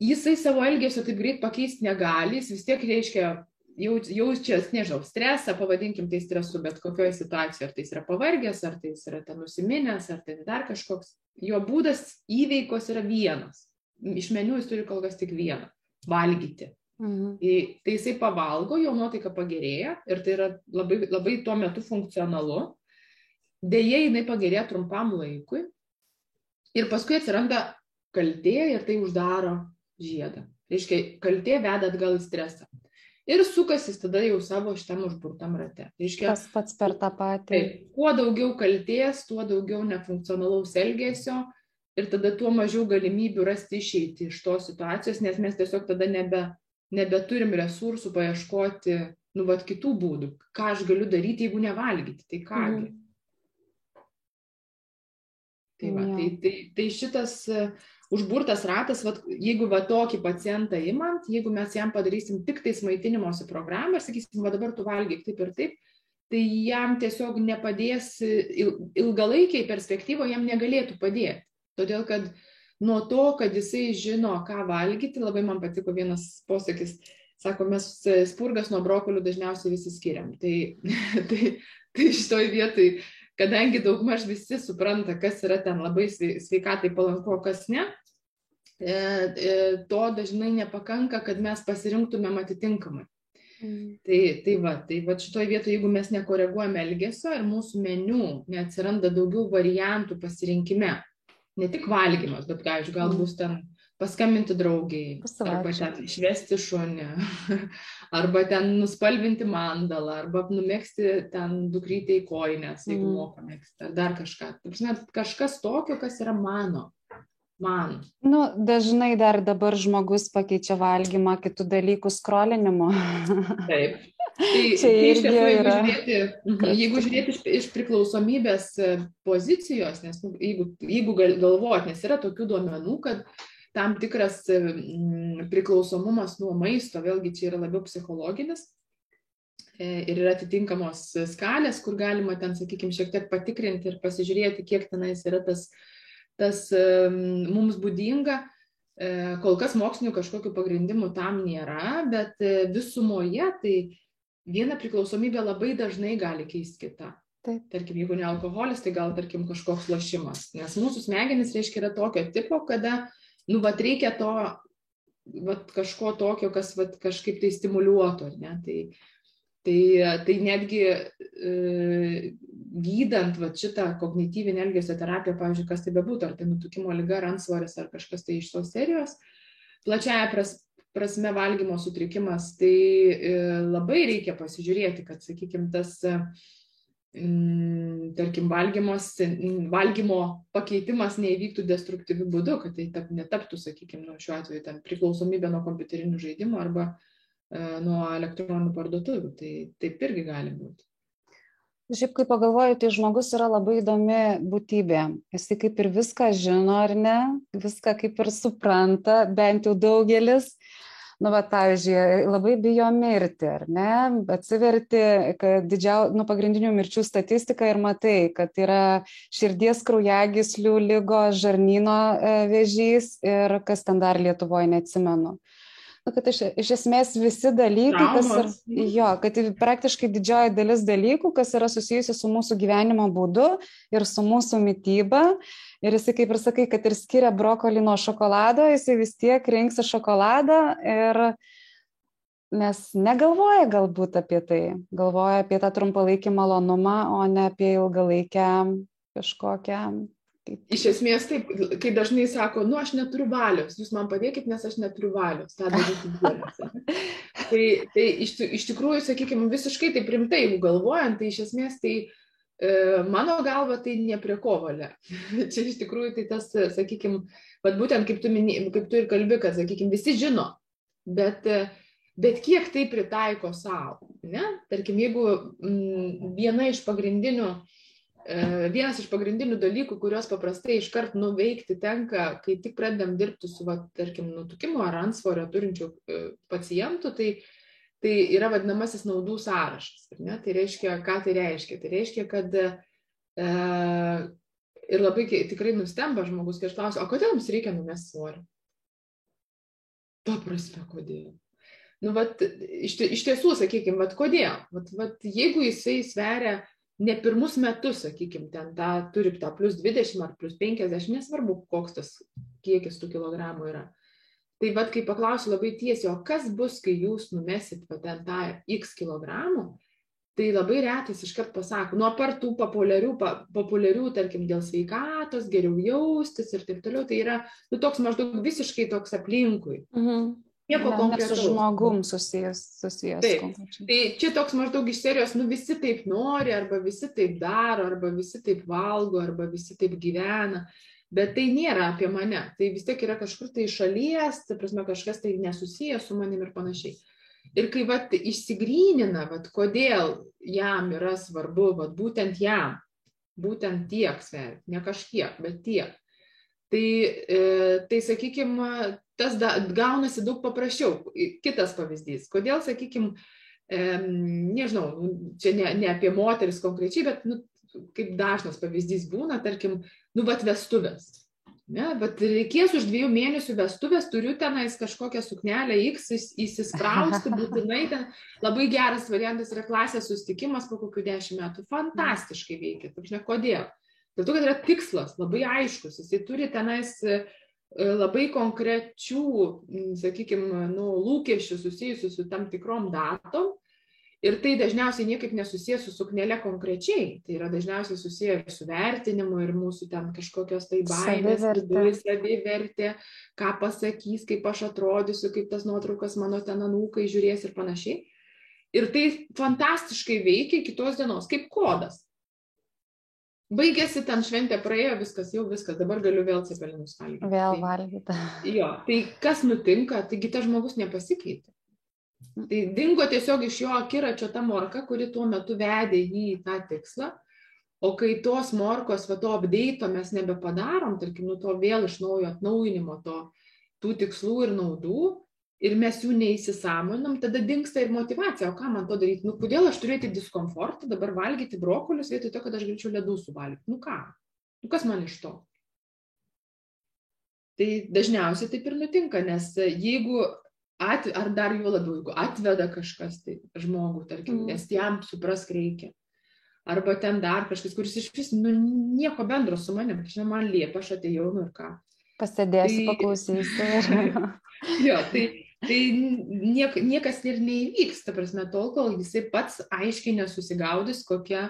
jisai savo elgesio taip greit pakeisti negali, jis vis tiek reiškia jaučias, nežinau, stresą, pavadinkim tai stresu, bet kokioje situacijoje, ar tai yra pavargęs, ar tai yra ten nusiminęs, ar tai dar kažkoks, jo būdas įveikos yra vienas. Iš meniu jis turi kol kas tik vieną - valgyti. Mhm. Tai, tai jisai pavalgo, jo nuotaika pagerėja ir tai yra labai, labai tuo metu funkcionalu. Deja, jinai pagerėja trumpam laikui ir paskui atsiranda kaltė ir tai uždaro žiedą. Reiškia, kaltė veda atgal į stresą ir sukasi tada jau savo šitam užburtam rate. Reiškia, Tas pats per tą patį. Taip, kuo daugiau kalties, tuo daugiau nefunkcionalaus elgesio ir tada tuo mažiau galimybių rasti išeiti iš tos situacijos, nes mes tiesiog tada nebe, nebeturim resursų paieškoti, nu, vat kitų būdų, ką aš galiu daryti, jeigu nevalgyti, tai kągi. Mhm. Tai, va, tai, tai, tai šitas užburtas ratas, vat, jeigu va tokį pacientą imant, jeigu mes jam padarysim tik tais maitinimosi programą ir sakysim, va dabar tu valgyk taip ir taip, tai jam tiesiog nepadės ilgalaikiai perspektyvoje, jam negalėtų padėti. Todėl, kad nuo to, kad jisai žino, ką valgyti, labai man patiko vienas posakis, sako, mes spurgas nuo brokolių dažniausiai visi skiriam. Tai, tai, tai šitoj vietoj kadangi daugmaž visi supranta, kas yra ten labai sveikatai palanku, kas ne, e, e, to dažnai nepakanka, kad mes pasirinktumėm atitinkamai. Mm. Tai, tai va, tai va šitoje vietoje, jeigu mes nekoreguojame elgesio ir mūsų meniu neatsiranda daugiau variantų pasirinkime, ne tik valgymas, bet, gal, gal mm. bus ten paskambinti draugiai, arba ten išvesti šunį, arba ten nuspalvinti mandalą, arba numėgsti ten dukrytę į koinės, jeigu mm. moka mėgsti, ar dar kažką. Prasme, kažkas tokio, kas yra mano. Man. Nu, dažnai dar dabar žmogus pakeičia valgymą kitų dalykų skrolinimu. Taip. Tai, Čia tai iš tiesų, jeigu žiūrėti, mhm, jeigu žiūrėti iš, iš priklausomybės e, pozicijos, nes nu, jeigu, jeigu galvot, nes yra tokių duomenų, kad tam tikras priklausomumas nuo maisto, vėlgi čia yra labiau psichologinis. E, ir yra atitinkamos skalės, kur galima ten, sakykime, šiek tiek patikrinti ir pasižiūrėti, kiek tenais yra tas, tas mums būdinga. E, kol kas mokslinių kažkokių pagrindimų tam nėra, bet e, visumoje tai viena priklausomybė labai dažnai gali keisti kitą. Taip. Tarkim, jeigu ne alkoholis, tai gal, tarkim, kažkoks lošimas. Nes mūsų smegenys, reiškia, yra tokio tipo, kada nu, vat reikia to, vat kažko tokio, kas vat kažkaip tai stimuliuotų, ne? Tai, tai, tai netgi e, gydant vat šitą kognityvinę elgesio terapiją, pavyzdžiui, kas tai bebūtų, ar tai nutukimo lyga, ar ansvoris, ar kažkas tai iš tos serijos, plačiaja pras, prasme valgymo sutrikimas, tai e, labai reikia pasižiūrėti, kad, sakykime, tas e, tarkim, valgymos, valgymo pakeitimas neįvyktų destruktyviu būdu, kad tai tap, netaptų, sakykime, nu, šiuo atveju ten priklausomybė nuo kompiuterinių žaidimų arba e, nuo elektroninių parduotuvių. Tai taip irgi gali būti. Šiaip, kai pagalvoju, tai žmogus yra labai įdomi būtybė. Jisai kaip ir viską žino, ar ne, viską kaip ir supranta, bent jau daugelis, nu vat pavyzdžiui labai bijo mirti ar ne? Atsiverti kad didžiau nu pagrindinių mirčių statistiką ir matai kad yra širdies kraujagyslių ligos žarnyno e, vėžys ir kas ten dar lietuvoj neatsimenu. Nu, kad iš, iš esmės visi dalykai, kas yra, jo, kad praktiškai didžioji dalis dalykų, kas yra susijusi su mūsų gyvenimo būdu ir su mūsų mytyba, ir jisai kaip ir sakai kad ir skiria brokolį nuo šokolado jisai vis tiek rinksis šokoladą ir nes negalvoja galbūt apie tai. Galvoja apie tą trumpalaikį malonumą o ne apie ilgalaikę kažkokią Iš esmės taip, kai dažnai sako, nu aš neturiu valios, jūs man padėkit, nes aš neturiu valios, tai, tai iš, iš tikrųjų, sakykime, visiškai taip rimtai, jeigu galvojant, tai iš esmės tai mano galva tai ne prie ko valia. Čia iš tikrųjų tai tas, sakykime, bet būtent kaip tu, mini, kaip tu ir kalbi, kad, sakykime, visi žino, bet, bet kiek tai pritaiko savo. Tarkim, jeigu m, mm, viena iš pagrindinių, e, vienas iš pagrindinių dalykų, kuriuos paprastai iškart nuveikti tenka, kai tik pradedam dirbti su, va, tarkim, nutukimu ar ansvorio turinčių e, pacientų, tai tai yra vadinamasis naudų sąrašas. Tai reiškia, ką tai reiškia? Tai reiškia, kad e, ir labai tikrai nustemba žmogus, kai aš klausiu, o kodėl jums reikia numesti svorį? To prasme, kodėl? Nu, vat, iš, iš tiesų, sakykime, vat, kodėl? Vat, vat, jeigu jisai sveria ne pirmus metus, sakykime, ten tą, turi tą plus 20 ar plus 50, nesvarbu, koks tas kiekis tų kilogramų yra tai vat kai paklausiu labai tiesiai o kas bus kai jūs numesit ten tą x kilogramų tai labai retas iškart pasako nu apart tų populiarių pa, populiarių tarkim dėl sveikatos geriau jaustis ir taip toliau tai yra nu toks maždaug visiškai toks aplinkui mhm. Nieko konkretaus. Su žmogum susijęs. susijęs taip. Tai čia toks maždaug iš serijos, nu visi taip nori, arba visi taip daro, arba visi taip valgo, arba visi taip gyvena bet tai nėra apie mane, tai vis tiek yra kažkur tai šalies, tai prasme kažkas tai nesusijęs su manim ir panašiai. Ir kai vat išsigrynina, vat kodėl jam yra svarbu, vat būtent jam būtent tiek sverti, ne kažkiek, bet tiek. Tai, e, tai sakykime, tas da, gaunasi daug paprasčiau. Kitas pavyzdys. Kodėl, sakykime, nežinau, čia ne, ne apie moteris konkrečiai, bet nu, kaip dažnas pavyzdys būna, tarkim, nu, bet vestuvės. Ne, bet reikės už dviejų mėnesių vestuvės, turiu tenais kažkokią suknelę X įsisprausti, būtinai ten labai geras variantas yra klasės sustikimas po kokių dešimt metų. Fantastiškai veikia. Taip, kodėl? Dėl to, kad yra tikslas labai aiškus, jisai turi tenais e, labai konkrečių, sakykime, nu, lūkesčių susijusių su tam tikrom datom Ir tai dažniausiai niekaip nesusijęs su suknelė konkrečiai. Tai yra dažniausiai susiję ir su vertinimu, ir mūsų ten kažkokios tai baimės, viduje savivertė, ką pasakys, kaip aš atrodysiu, kaip tas nuotraukas mano ten anūkai žiūrės ir panašiai. Ir tai fantastiškai veikia kitos dienos, kaip kodas. Baigėsi ten šventė, praėjo viskas, jau viskas, dabar galiu vėl cepelinus valgyti. Vėl tai, valgyti. Jo, tai kas nutinka, taigi tas žmogus nepasikeitė. Tai dingo tiesiog iš jo akiračio ta morka, kuri tuo metu vedė jį į tą tikslą. O kai tos morkos, va to update mes nebepadarom, tarkim, nu to vėl iš naujo atnaujinimo to, tų tikslų ir naudų, ir mes jų neįsisamoninam, tada dinksta ir motivacija, o ką man to daryti, nu kodėl aš turėti diskomfortą, dabar valgyti brokolius vietoj to, kad aš galėčiau ledų suvalgyti, nu ką, nu kas man iš to. Tai dažniausiai taip ir nutinka, nes jeigu at, ar dar juo labiau, jeigu atveda kažkas tai žmogų, tarkim, mm. nes jam suprask reikia. Arba ten dar kažkas, kuris iš vis nu, nieko bendro su manim, žinoma, man liepia, aš atėjau, nu ir ką. Pasėdėsiu, tai, paklausysiu. jo, tai, tai niek, niekas ir neįvyks, ta prasme, tol, kol jisai pats aiškiai nesusigaudys, kokia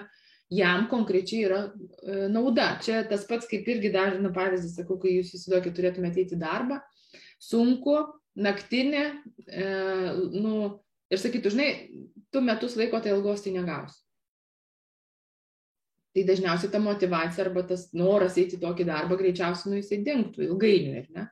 jam konkrečiai yra e, nauda. Čia tas pats, kaip irgi dažna pavyzdys, sakau, kai jūs įsivaizduokit, turėtumėte eiti į darbą, sunku, naktinė, e, nu, ir sakytų, žinai, tu metus laiko tai ilgos tai negausi. Tai dažniausiai ta motivacija arba tas noras eiti tokį darbą greičiausiai, nu, jisai dinktų ilgainiui, ar ne?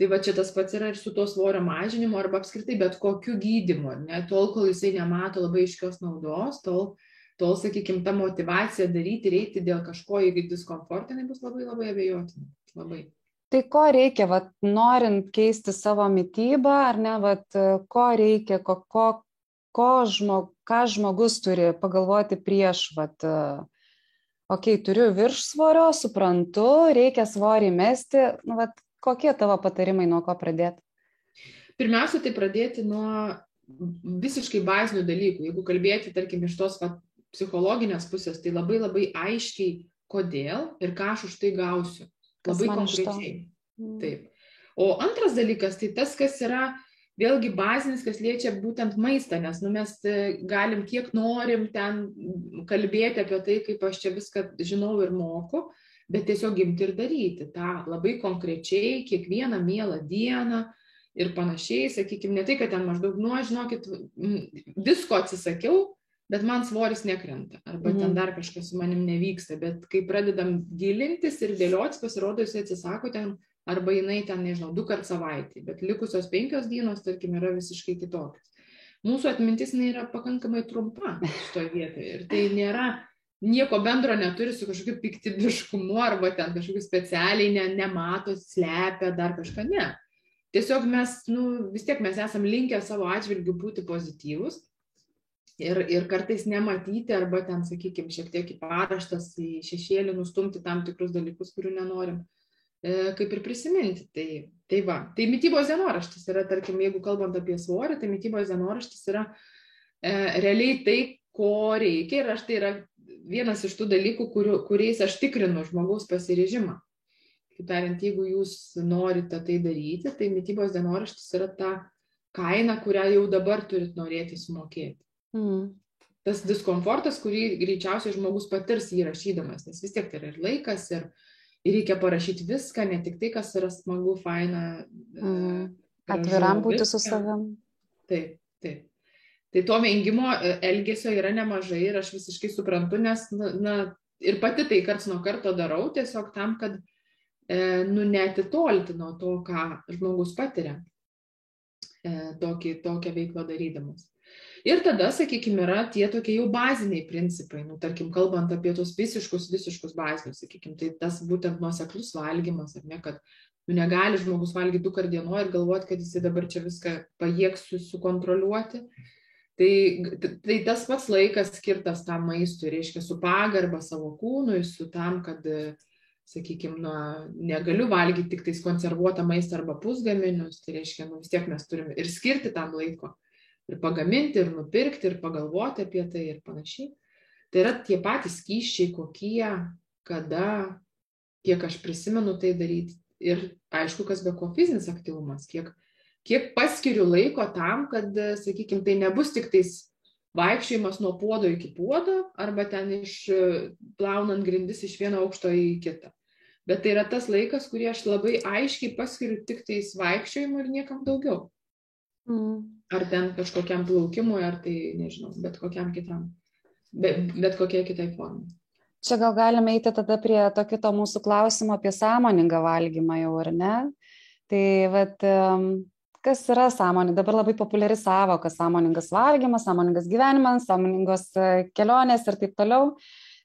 Tai va čia tas pats yra ir su to svorio mažinimu arba apskritai bet kokiu gydimu, ne? Tol, kol jisai nemato labai iškios naudos, tol, tol sakykime, ta motivacija daryti ir eiti dėl kažko, jeigu diskomfortinai bus labai labai abejotina. Labai. Tai ko reikia, vat, norint keisti savo mytybą, ar ne, vat, ko reikia, ko, ko, ko žmog, ką žmogus turi pagalvoti prieš, vat, okei, okay, turiu viršsvorio, suprantu, reikia svorį mesti, nu, vat, kokie tavo patarimai, nuo ko pradėti? Pirmiausia, tai pradėti nuo visiškai bazinių dalykų. Jeigu kalbėti, tarkim, iš tos vat, psichologinės pusės, tai labai labai aiškiai, kodėl ir ką aš už tai gausiu. Labai konkrečiai. Mm. Taip. O antras dalykas, tai tas, kas yra vėlgi bazinis, kas liečia būtent maistą, nes nu, mes e, galim kiek norim ten kalbėti apie tai, kaip aš čia viską žinau ir moku, bet tiesiog imti ir daryti tą labai konkrečiai, kiekvieną mielą dieną ir panašiai, sakykime, ne tai, kad ten maždaug, nu, žinokit, visko atsisakiau, bet man svoris nekrenta, arba mhm. ten dar kažkas su manim nevyksta, bet kai pradedam gilintis ir dėliotis, pasirodo, jis atsisako ten, arba jinai ten, nežinau, du kart savaitį, bet likusios penkios dienos, tarkim, yra visiškai kitokios. Mūsų atmintis yra pakankamai trumpa šitoje vietoje ir tai nėra, nieko bendro neturi su kažkokiu piktybiškumu arba ten kažkokiu specialiai ne, nemato, slepia, dar kažką, ne. Tiesiog mes, nu, vis tiek mes esam linkę savo atžvilgių būti pozityvus ir, ir kartais nematyti arba ten, sakykime, šiek tiek į paraštas, į šešėlį nustumti tam tikrus dalykus, kurių nenorim e, kaip ir prisiminti. Tai, tai va, tai mytybos dienoraštis yra, tarkim, jeigu kalbant apie svorį, tai mytybos dienoraštis yra e, realiai tai, ko reikia ir aš tai yra vienas iš tų dalykų, kuriu, kuriais aš tikrinu žmogaus pasirežimą. Kaip tariant, jeigu jūs norite tai daryti, tai mytybos dienoraštis yra ta kaina, kurią jau dabar turit norėti sumokėti. Mm. Tas diskomfortas, kurį greičiausiai žmogus patirs jį rašydamas, nes vis tiek tai yra ir laikas, ir, ir reikia parašyti viską, ne tik tai, kas yra smagu, faina. Mm. Atviram būti su savim. Taip, taip. Tai to vengimo e, elgesio yra nemažai ir aš visiškai suprantu, nes na, na, ir pati tai karts nuo karto darau tiesiog tam, kad e, nu, netitolti nuo to, ką žmogus patiria e, tokį, tokią veiklą darydamas. Ir tada, sakykime, yra tie tokie jau baziniai principai, nu, tarkim, kalbant apie tos visiškus, visiškus bazinius, sakykime, tai tas būtent nuoseklus valgymas, ar ne, kad nu, negali žmogus valgyti du kart dienoje ir galvoti, kad jis dabar čia viską pajėgs sukontroliuoti. Tai, tai tas pats laikas skirtas tam maistui, reiškia, su pagarba savo kūnui, su tam, kad, sakykime, nu, negaliu valgyti tik tais konservuotą maistą arba pusgaminius, tai reiškia, nu, vis tiek mes turime ir skirti tam laiko ir pagaminti, ir nupirkti, ir pagalvoti apie tai ir panašiai. Tai yra tie patys skyščiai, kokie, kada, kiek aš prisimenu tai daryti. Ir aišku, kas be ko fizinis aktyvumas, kiek, kiek paskiriu laiko tam, kad, sakykime, tai nebus tik tais vaikščiojimas nuo puodo iki puodo arba ten iš plaunant grindis iš vieno aukšto į kitą. Bet tai yra tas laikas, kurį aš labai aiškiai paskiriu tik tais vaikščiojimui ir niekam daugiau. Mm. Ar ten kažkokiam plaukimui, ar tai, nežinau, bet kokiam kitam, bet, bet kokiai kitai formai. Čia gal galime eiti tada prie to kito mūsų klausimo apie sąmoningą valgymą jau, ar ne? Tai, vat, kas yra sąmoninga? Dabar labai populiari savoka - sąmoningas valgymas, sąmoningas gyvenimas, sąmoningos e, kelionės ir taip toliau.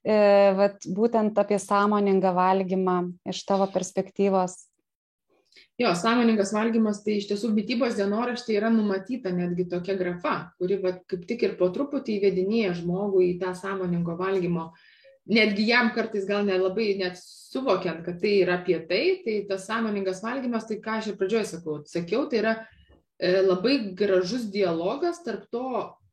E, vat, būtent apie sąmoningą valgymą iš tavo perspektyvos Jo, sąmoningas valgymas, tai iš tiesų mytybos dienoraštė yra numatyta netgi tokia grafa, kuri va, kaip tik ir po truputį įvedinėja žmogų į tą sąmoningo valgymo. Netgi jam kartais gal nelabai net suvokiant, kad tai yra apie tai, tai tas sąmoningas valgymas, tai ką aš ir pradžioje sakau, sakiau, tai yra e, labai gražus dialogas tarp to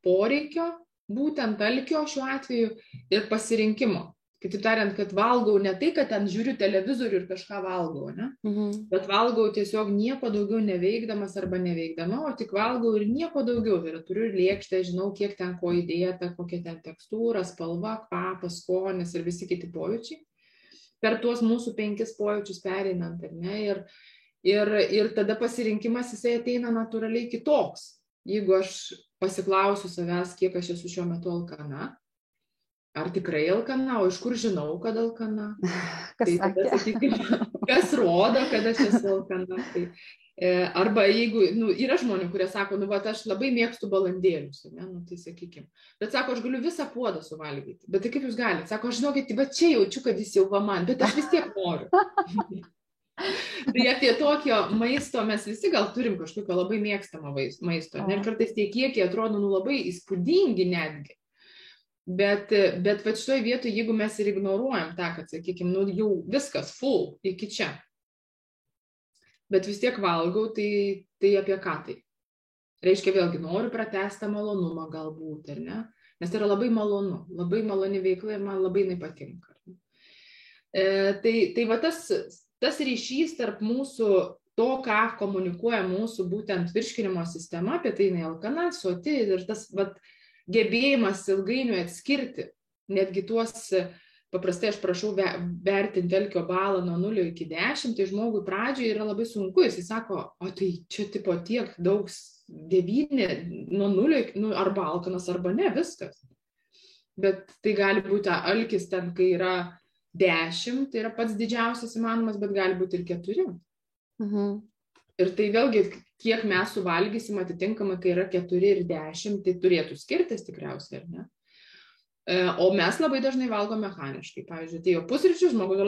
poreikio, būtent alkio šiuo atveju ir pasirinkimo kitaip tariant, kad valgau ne tai, kad ten žiūriu televizorių ir kažką valgau, ne? Mhm. bet valgau tiesiog nieko daugiau neveikdamas arba neveikdama, o tik valgau ir nieko daugiau. Tai yra, turiu lėkštę, žinau, kiek ten ko įdėta, kokia ten tekstūra, spalva, kvapas, skonis ir visi kiti pojūčiai. Per tuos mūsų penkis pojūčius pereinant, ar ne? Ir, ir, ir tada pasirinkimas jisai ateina natūraliai kitoks. Jeigu aš pasiklausiu savęs, kiek aš esu šiuo metu alkana, ar tikrai alkana, o iš kur žinau, kad alkana. Kas, tai tada, sakykime, kas rodo, kad aš esu alkana. Tai, e, arba jeigu, nu, yra žmonių, kurie sako, nu, va, aš labai mėgstu balandėlius, ne, nu, tai sakykime. Bet sako, aš galiu visą puodą suvalgyti. Bet tai kaip jūs galite? Sako, aš žinokit, va čia jaučiu, kad jis jau va man, bet aš vis tiek noriu. tai apie tokio maisto mes visi gal turim kažkokio labai mėgstamo maisto. Ir kartais tie kiekiai atrodo nu, labai įspūdingi netgi. Bet, bet va šitoje vietoje, jeigu mes ir ignoruojam tą, kad, sakykime, nu, jau viskas full iki čia, bet vis tiek valgau, tai, tai apie ką tai? Reiškia, vėlgi noriu pratestą malonumą galbūt, ar ne? Nes tai yra labai malonu, labai maloni veikla ir man labai jinai patinka. E, tai, tai va tas, tas ryšys tarp mūsų to, ką komunikuoja mūsų būtent virškinimo sistema, apie tai jinai alkana, soti ir tas, vat, gebėjimas ilgainiui atskirti netgi tuos, paprastai aš prašau vertinti elkio balą nuo 0 iki 10, tai žmogui pradžioje yra labai sunku, jis sako, o tai čia tipo tiek daug devynė, nuo 0 nu, arba alkanas, arba ne, viskas. Bet tai gali būti alkis ten, kai yra 10, tai yra pats didžiausias įmanomas, bet gali būti ir 4. Mhm. Ir tai vėlgi kiek mes suvalgysim atitinkamai, kai yra 4 ir 10, tai turėtų skirtis tikriausiai, ar ne? E, o mes labai dažnai valgom mechaniškai. Pavyzdžiui, atėjo pusryčių, žmogus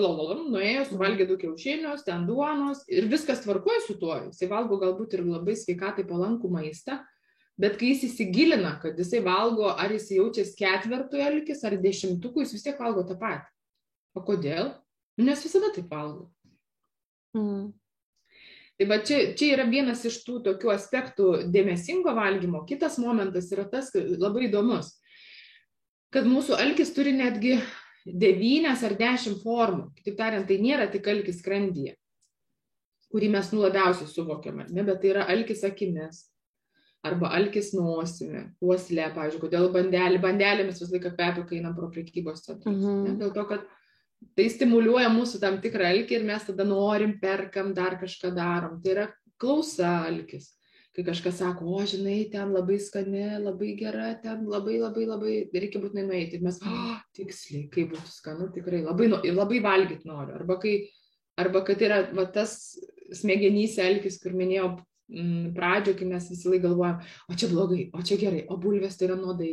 nuėjo, suvalgė du kiaušinius, ten duonos ir viskas tvarkoja su tuo. Jisai valgo galbūt ir labai sveikatai palankų maistą, bet kai jis įsigilina, kad jisai valgo, ar jis jaučiasi ketvertų elkis, ar dešimtukų, jis vis tiek valgo tą patį. O kodėl? Nes visada taip valgo. Mm. Tai va čia, čia yra vienas iš tų tokių aspektų dėmesingo valgymo. Kitas momentas yra tas labai įdomus, kad mūsų alkis turi netgi devynias ar dešimt formų. Kitaip tariant, tai nėra tik alkis skrandyje, kurį mes nu labiausiai suvokiame, ne, bet tai yra alkis akimis. Arba alkis nosimi, uoslė, pavyzdžiui, kodėl bandelį, bandelėmis visą laiką kvepia, kai einam pro prekybos centrus. Mm -hmm. Dėl to, kad tai stimuliuoja mūsų tam tikrą alkį ir mes tada norim, perkam, dar kažką darom. Tai yra klausa alkis. Kai kažkas sako, o žinai, ten labai skani, labai gera, ten labai, labai, labai, reikia būtinai nueiti. Ir mes, o, oh, tiksliai, kaip būtų skanu, tikrai labai, labai valgyti noriu. Arba, kai, arba kad yra va, tas smegenys elkis, kur minėjau, mm, pradžio, kai mes visi laik galvojam, o čia blogai, o čia gerai, o bulvės tai yra nuodai,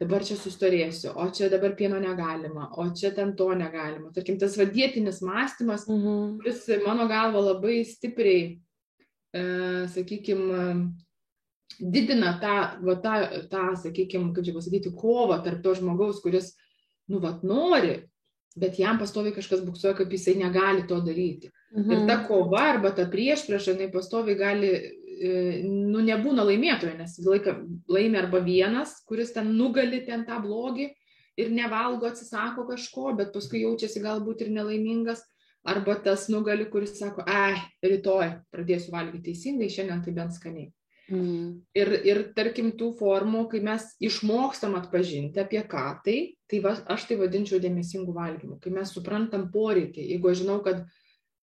dabar čia sustorėsiu, o čia dabar pieno negalima, o čia ten to negalima. Tarkim, tas vadietinis mąstymas, mhm. kuris mano galva labai stipriai, e, sakykime, didina tą, va, tą, tą sakykime, kaip čia pasakyti, kovą tarp to žmogaus, kuris, nu, vat, nori, bet jam pastoviai kažkas buksuoja, kaip jisai negali to daryti. Mhm. Ir ta kova arba ta prieš prieš, jinai pastoviai gali, e, nu, nebūna laimėtojo, nes laiką laimė arba vienas, kuris ten nugali ten tą blogį ir nevalgo, atsisako kažko, bet paskui jaučiasi galbūt ir nelaimingas. Arba tas nugali, kuris sako, ai, rytoj pradėsiu valgyti teisingai, šiandien tai bent skaniai. Mm. Ir, ir tarkim tų formų, kai mes išmokstam atpažinti apie ką tai, tai va, aš tai vadinčiau dėmesingų valgymų, kai mes suprantam poreikį. Jeigu aš žinau, kad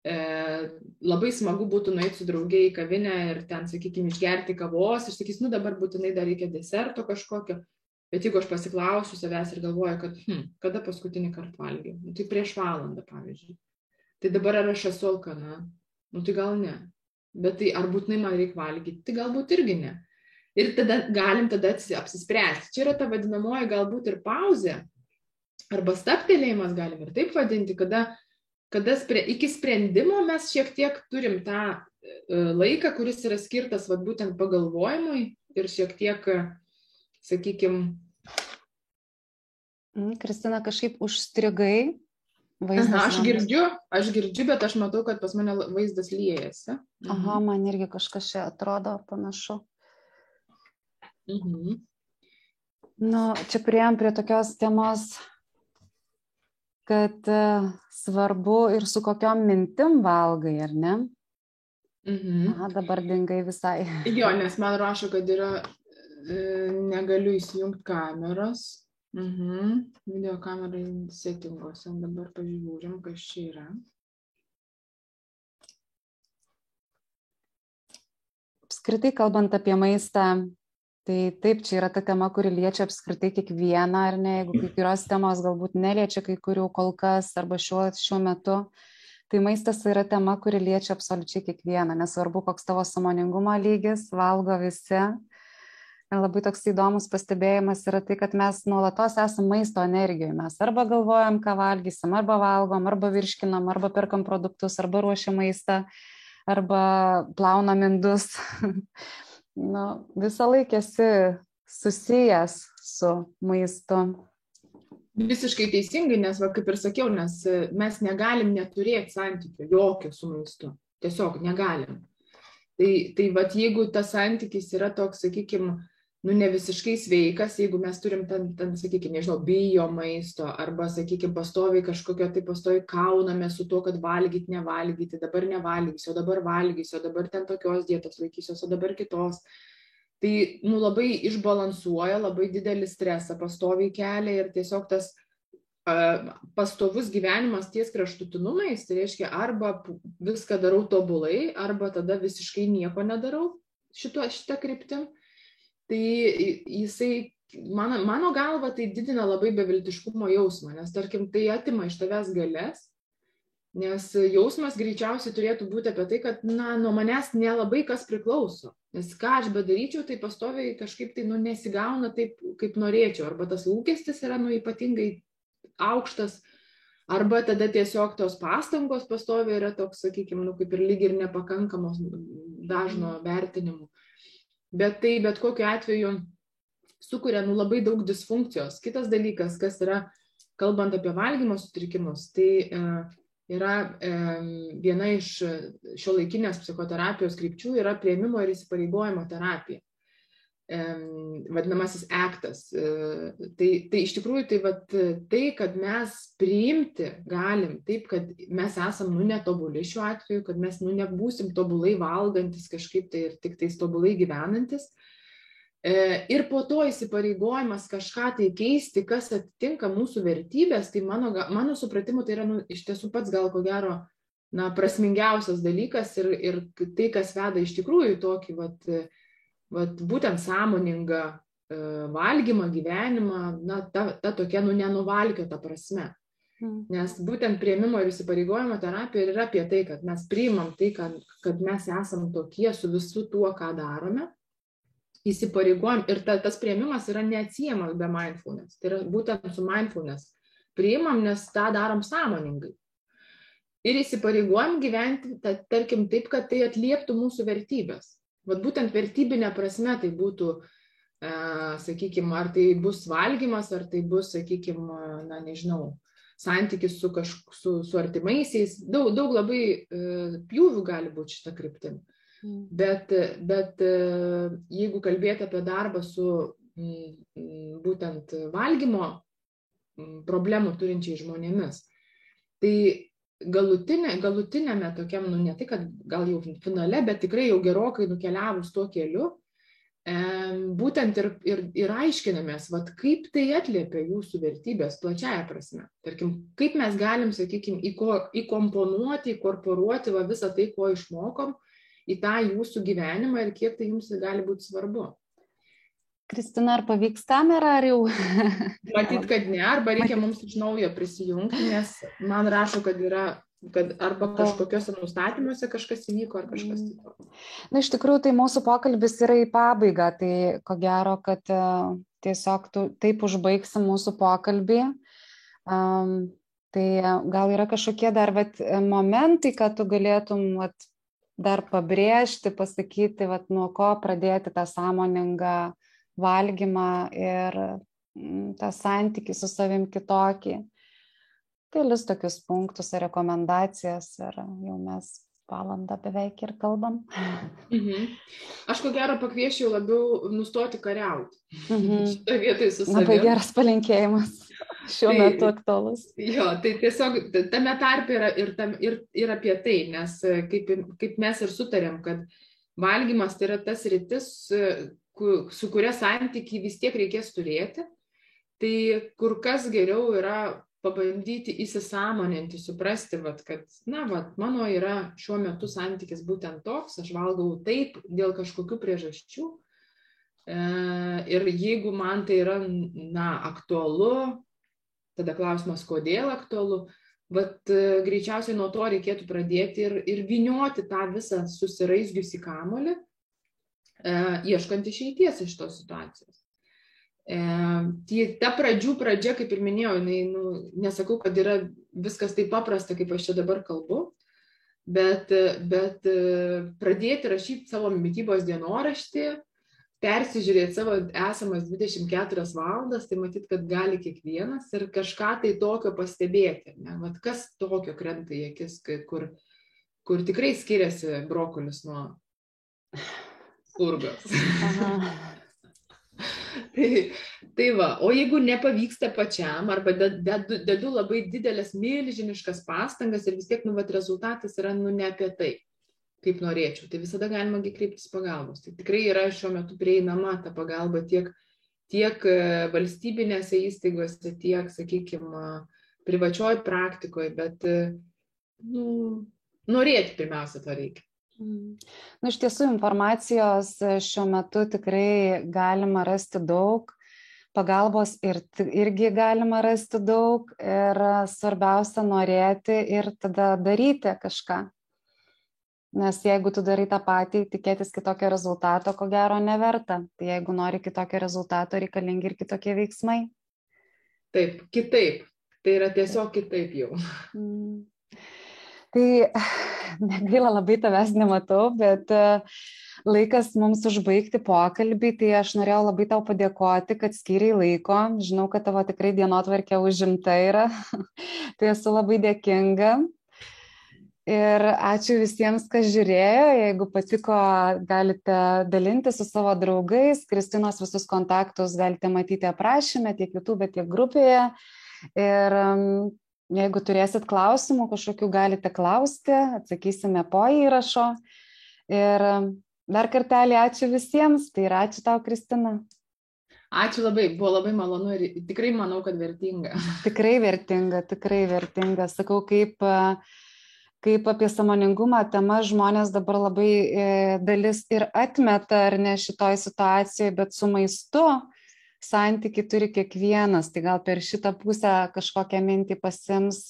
e, labai smagu būtų nueiti su draugiai į kavinę ir ten, sakykime, išgerti kavos. Ir sakys, nu dabar būtinai dar reikia deserto kažkokio, bet jeigu aš pasiklausiu savęs ir galvoju, kad hm, kada paskutinį kartą valgiau, nu, tai prieš valandą, pavyzdžiui, tai dabar ar aš esu alkana, nu tai gal ne. Bet tai ar būtinai man reikia valgyti, tai galbūt irgi ne. Ir tada galim tada apsispręsti. Čia yra ta vadinamoji galbūt ir pauzė, arba staptelėjimas, galim ir taip vadinti, kada, kada spre, iki sprendimo mes šiek tiek turim tą e, laiką, kuris yra skirtas vat, būtent pagalvojimui ir šiek tiek, sakykime. Kristina, kažkaip užstrigai Vaizdas Aha, aš girdžiu, aš girdžiu, bet aš matau, kad pas mane vaizdas liejasi. Mhm. Aha, man irgi kažkas čia atrodo panašu. Mhm. Nu, čia prieėm prie tokios temos, kad uh, svarbu ir su kokiam mintim valgai, ar ne? Mhm. Aha, dabar dingai visai. Jo, nes man rašo, kad yra, e, negaliu įsijungti kameros. Mhm. Video kamerai settinguose. Dabar pažiūrim, kas čia yra. Apskritai kalbant apie maistą, tai taip, čia yra ta tema, kuri liečia apskritai kiekvieną, ar ne, jeigu kai kurios temos galbūt neliečia kai kurių kol kas arba šiuo, šiuo metu. Tai maistas yra tema, kuri liečia absoliučiai kiekvieną, nesvarbu, koks tavo samoningumo lygis, valgo visi labai toks įdomus pastebėjimas yra tai, kad mes nuolatos esame maisto energijoje. Mes arba galvojam, ką valgysim, arba valgom, arba virškinam, arba perkam produktus, arba ruošiam maistą, arba plaunam indus. nu, visą laiką esi susijęs su maistu. Visiškai teisingai, nes, va, kaip ir sakiau, nes mes negalim neturėti santykių jokio su maistu. Tiesiog negalim. Tai, tai va, jeigu tas santykis yra toks, sakykime, nu ne visiškai sveikas, jeigu mes turim ten, ten sakykime, nežinau, bijo maisto arba, sakykime, pastoviai kažkokio tai pastoviai kauname su tuo, kad valgyti, nevalgyti, dabar nevalgysiu, o dabar valgysiu, o dabar ten tokios dietos laikysiu, o dabar kitos. Tai, nu, labai išbalansuoja, labai didelį stresą pastoviai kelia ir tiesiog tas pastovus gyvenimas ties kraštutinumais, tai reiškia arba viską darau tobulai, arba tada visiškai nieko nedarau šituo, šitą kryptim. Tai jisai, mano, mano galva, tai didina labai beviltiškumo jausmą, nes tarkim, tai atima iš tavęs galės, nes jausmas greičiausiai turėtų būti apie tai, kad, na, nuo manęs nelabai kas priklauso, nes ką aš bedaryčiau, tai pastoviai kažkaip tai, nu, nesigauna taip, kaip norėčiau, arba tas lūkestis yra, nu, ypatingai aukštas, arba tada tiesiog tos pastangos pastoviai yra toks, sakykime, nu, kaip ir lyg ir nepakankamos dažno vertinimu bet tai bet kokiu atveju sukuria nu, labai daug disfunkcijos. Kitas dalykas, kas yra, kalbant apie valgymo sutrikimus, tai e, yra e, viena iš šio laikinės psichoterapijos krypčių yra prieimimo ir įsipareigojimo terapija vadinamasis aktas. E, tai, tai iš tikrųjų tai, vat, tai, kad mes priimti galim taip, kad mes esam nu netobuli šiuo atveju, kad mes nu nebūsim tobulai valgantis kažkaip tai ir tik tais tobulai gyvenantis. E, ir po to įsipareigojimas kažką tai keisti, kas atitinka mūsų vertybės, tai mano, mano supratimu tai yra nu, iš tiesų pats gal ko gero na, prasmingiausias dalykas ir, ir tai, kas veda iš tikrųjų tokį vat, vat, būtent sąmoningą e, valgymą, gyvenimą, na, ta, ta tokia, nu, nenuvalkio ta prasme. Mm. Nes būtent prieimimo ir įsipareigojimo terapija yra apie tai, kad mes priimam tai, kad, kad mes esam tokie su visu tuo, ką darome, įsipareigojam ir ta, tas prieimimas yra neatsiejamas be mindfulness. Tai yra būtent su mindfulness. Priimam, nes tą darom sąmoningai. Ir įsipareigojam gyventi, ta, tarkim, taip, kad tai atlieptų mūsų vertybės. Vat būtent vertybinė prasme tai būtų, e, sakykime, ar tai bus valgymas, ar tai bus, sakykime, na nežinau, santykis su, kažk, su, su artimaisiais. Daug, daug labai e, pjūvių gali būti šitą kryptim. Mm. Bet, bet e, jeigu kalbėti apie darbą su m, būtent valgymo problemų turinčiai žmonėmis, tai galutinė, galutinėme tokiam, nu ne tai, kad gal jau finale, bet tikrai jau gerokai nukeliavus tuo keliu, būtent ir, ir, ir aiškinamės, vat, kaip tai atliepia jūsų vertybės plačiaja prasme. Tarkim, kaip mes galim, sakykime, įko, įkomponuoti, įkorporuoti va, visą tai, ko išmokom į tą jūsų gyvenimą ir kiek tai jums gali būti svarbu. Kristina, ar pavyks kamerą, ar jau? Matyt, kad ne, arba reikia mums iš naujo prisijungti, nes man rašo, kad yra kad arba kažkokiuose nustatymuose kažkas įvyko, ar kažkas. Mm. Na, iš tikrųjų, tai mūsų pokalbis yra į pabaigą, tai ko gero, kad uh, tiesiog tu, taip užbaigsim mūsų pokalbį. Um, tai gal yra kažkokie dar vat, momentai, kad tu galėtum vat, dar pabrėžti, pasakyti, vat, nuo ko pradėti tą sąmoningą valgymą ir mm, tą santykį su savim kitokį. Kelis tokius punktus ar rekomendacijas ir jau mes valandą beveik ir kalbam. Mhm. Aš ko gero pakviešiau labiau nustoti kariauti. Mhm. Šitą vietą su savimi. Labai geras palinkėjimas. Šiuo tai, metu aktualus. Jo, tai tiesiog tame tarpe yra ir, tam, ir, ir apie tai, nes kaip, kaip mes ir sutarėm, kad valgymas tai yra tas rytis, su kuria santykiai vis tiek reikės turėti, tai kur kas geriau yra pabandyti įsisamoninti, suprasti, vat, kad, na, vat, mano yra šiuo metu santykis būtent toks, aš valgau taip dėl kažkokių priežasčių. E, ir jeigu man tai yra, na, aktualu, tada klausimas, kodėl aktualu, bet greičiausiai nuo to reikėtų pradėti ir, ir vinioti tą visą susiraizgiusi kamolį E, ieškant išeities iš tos situacijos. E, tai ta pradžių pradžia, kaip ir minėjau, jinai, nu, nesakau, kad yra viskas taip paprasta, kaip aš čia dabar kalbu, bet, bet e, pradėti rašyti savo mytybos dienoraštį, persižiūrėti savo esamas 24 valandas, tai matyt, kad gali kiekvienas ir kažką tai tokio pastebėti. Ne? Vat kas tokio krenta į akis, kur, kur tikrai skiriasi brokolis nuo spurgos. tai, tai va, o jeigu nepavyksta pačiam arba dedu, dedu labai didelės milžiniškas pastangas ir vis tiek, nu, vat, rezultatas yra, nu, ne apie tai, kaip norėčiau, tai visada galima kreiptis pagalbos. Tai tikrai yra šiuo metu prieinama ta pagalba tiek, tiek e, valstybinėse įstaigose, tiek, sakykime, privačioj praktikoje, bet, e, nu, norėti pirmiausia to reikia. Mm. Na, iš tiesų informacijos e, šiuo metu tikrai galima rasti daug, pagalbos ir, irgi galima rasti daug ir svarbiausia norėti ir tada daryti kažką. Nes jeigu tu darai tą patį, tikėtis kitokio rezultato, ko gero neverta. Tai jeigu nori kitokio rezultato, reikalingi ir kitokie veiksmai. Taip, kitaip. Tai yra tiesiog kitaip jau. Mm. Tai negaila labai tavęs nematau, bet e, laikas mums užbaigti pokalbį, tai aš norėjau labai tau padėkoti, kad skiriai laiko. Žinau, kad tavo tikrai dienotvarkė užimta yra. tai esu labai dėkinga. Ir ačiū visiems, kas žiūrėjo. Jeigu patiko, galite dalinti su savo draugais. Kristinos visus kontaktus galite matyti aprašymę tiek YouTube, tiek grupėje. Ir Jeigu turėsit klausimų, kažkokių galite klausti, atsakysime po įrašo. Ir dar kartelį ačiū visiems, tai ir ačiū tau, Kristina. Ačiū labai, buvo labai malonu ir tikrai manau, kad vertinga. Tikrai vertinga, tikrai vertinga. Sakau, kaip, kaip apie samoningumą tema žmonės dabar labai e, dalis ir atmeta, ar ne šitoj situacijoje, bet su maistu santyki turi kiekvienas, tai gal per šitą pusę kažkokią mintį pasims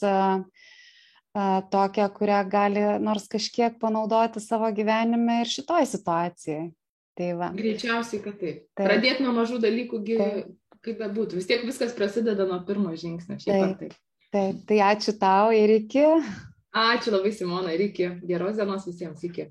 tokią, kurią gali nors kažkiek panaudoti savo gyvenime ir šitoj situacijai. Tai va. Greičiausiai, kad taip. taip. Pradėti nuo mažų dalykų, taip. kaip bebūtų. Vis tiek viskas prasideda nuo pirmo žingsnio. Taip. taip. Taip, tai ačiū tau ir iki. Ačiū labai Simona ir iki. Geros dienos visiems. Iki.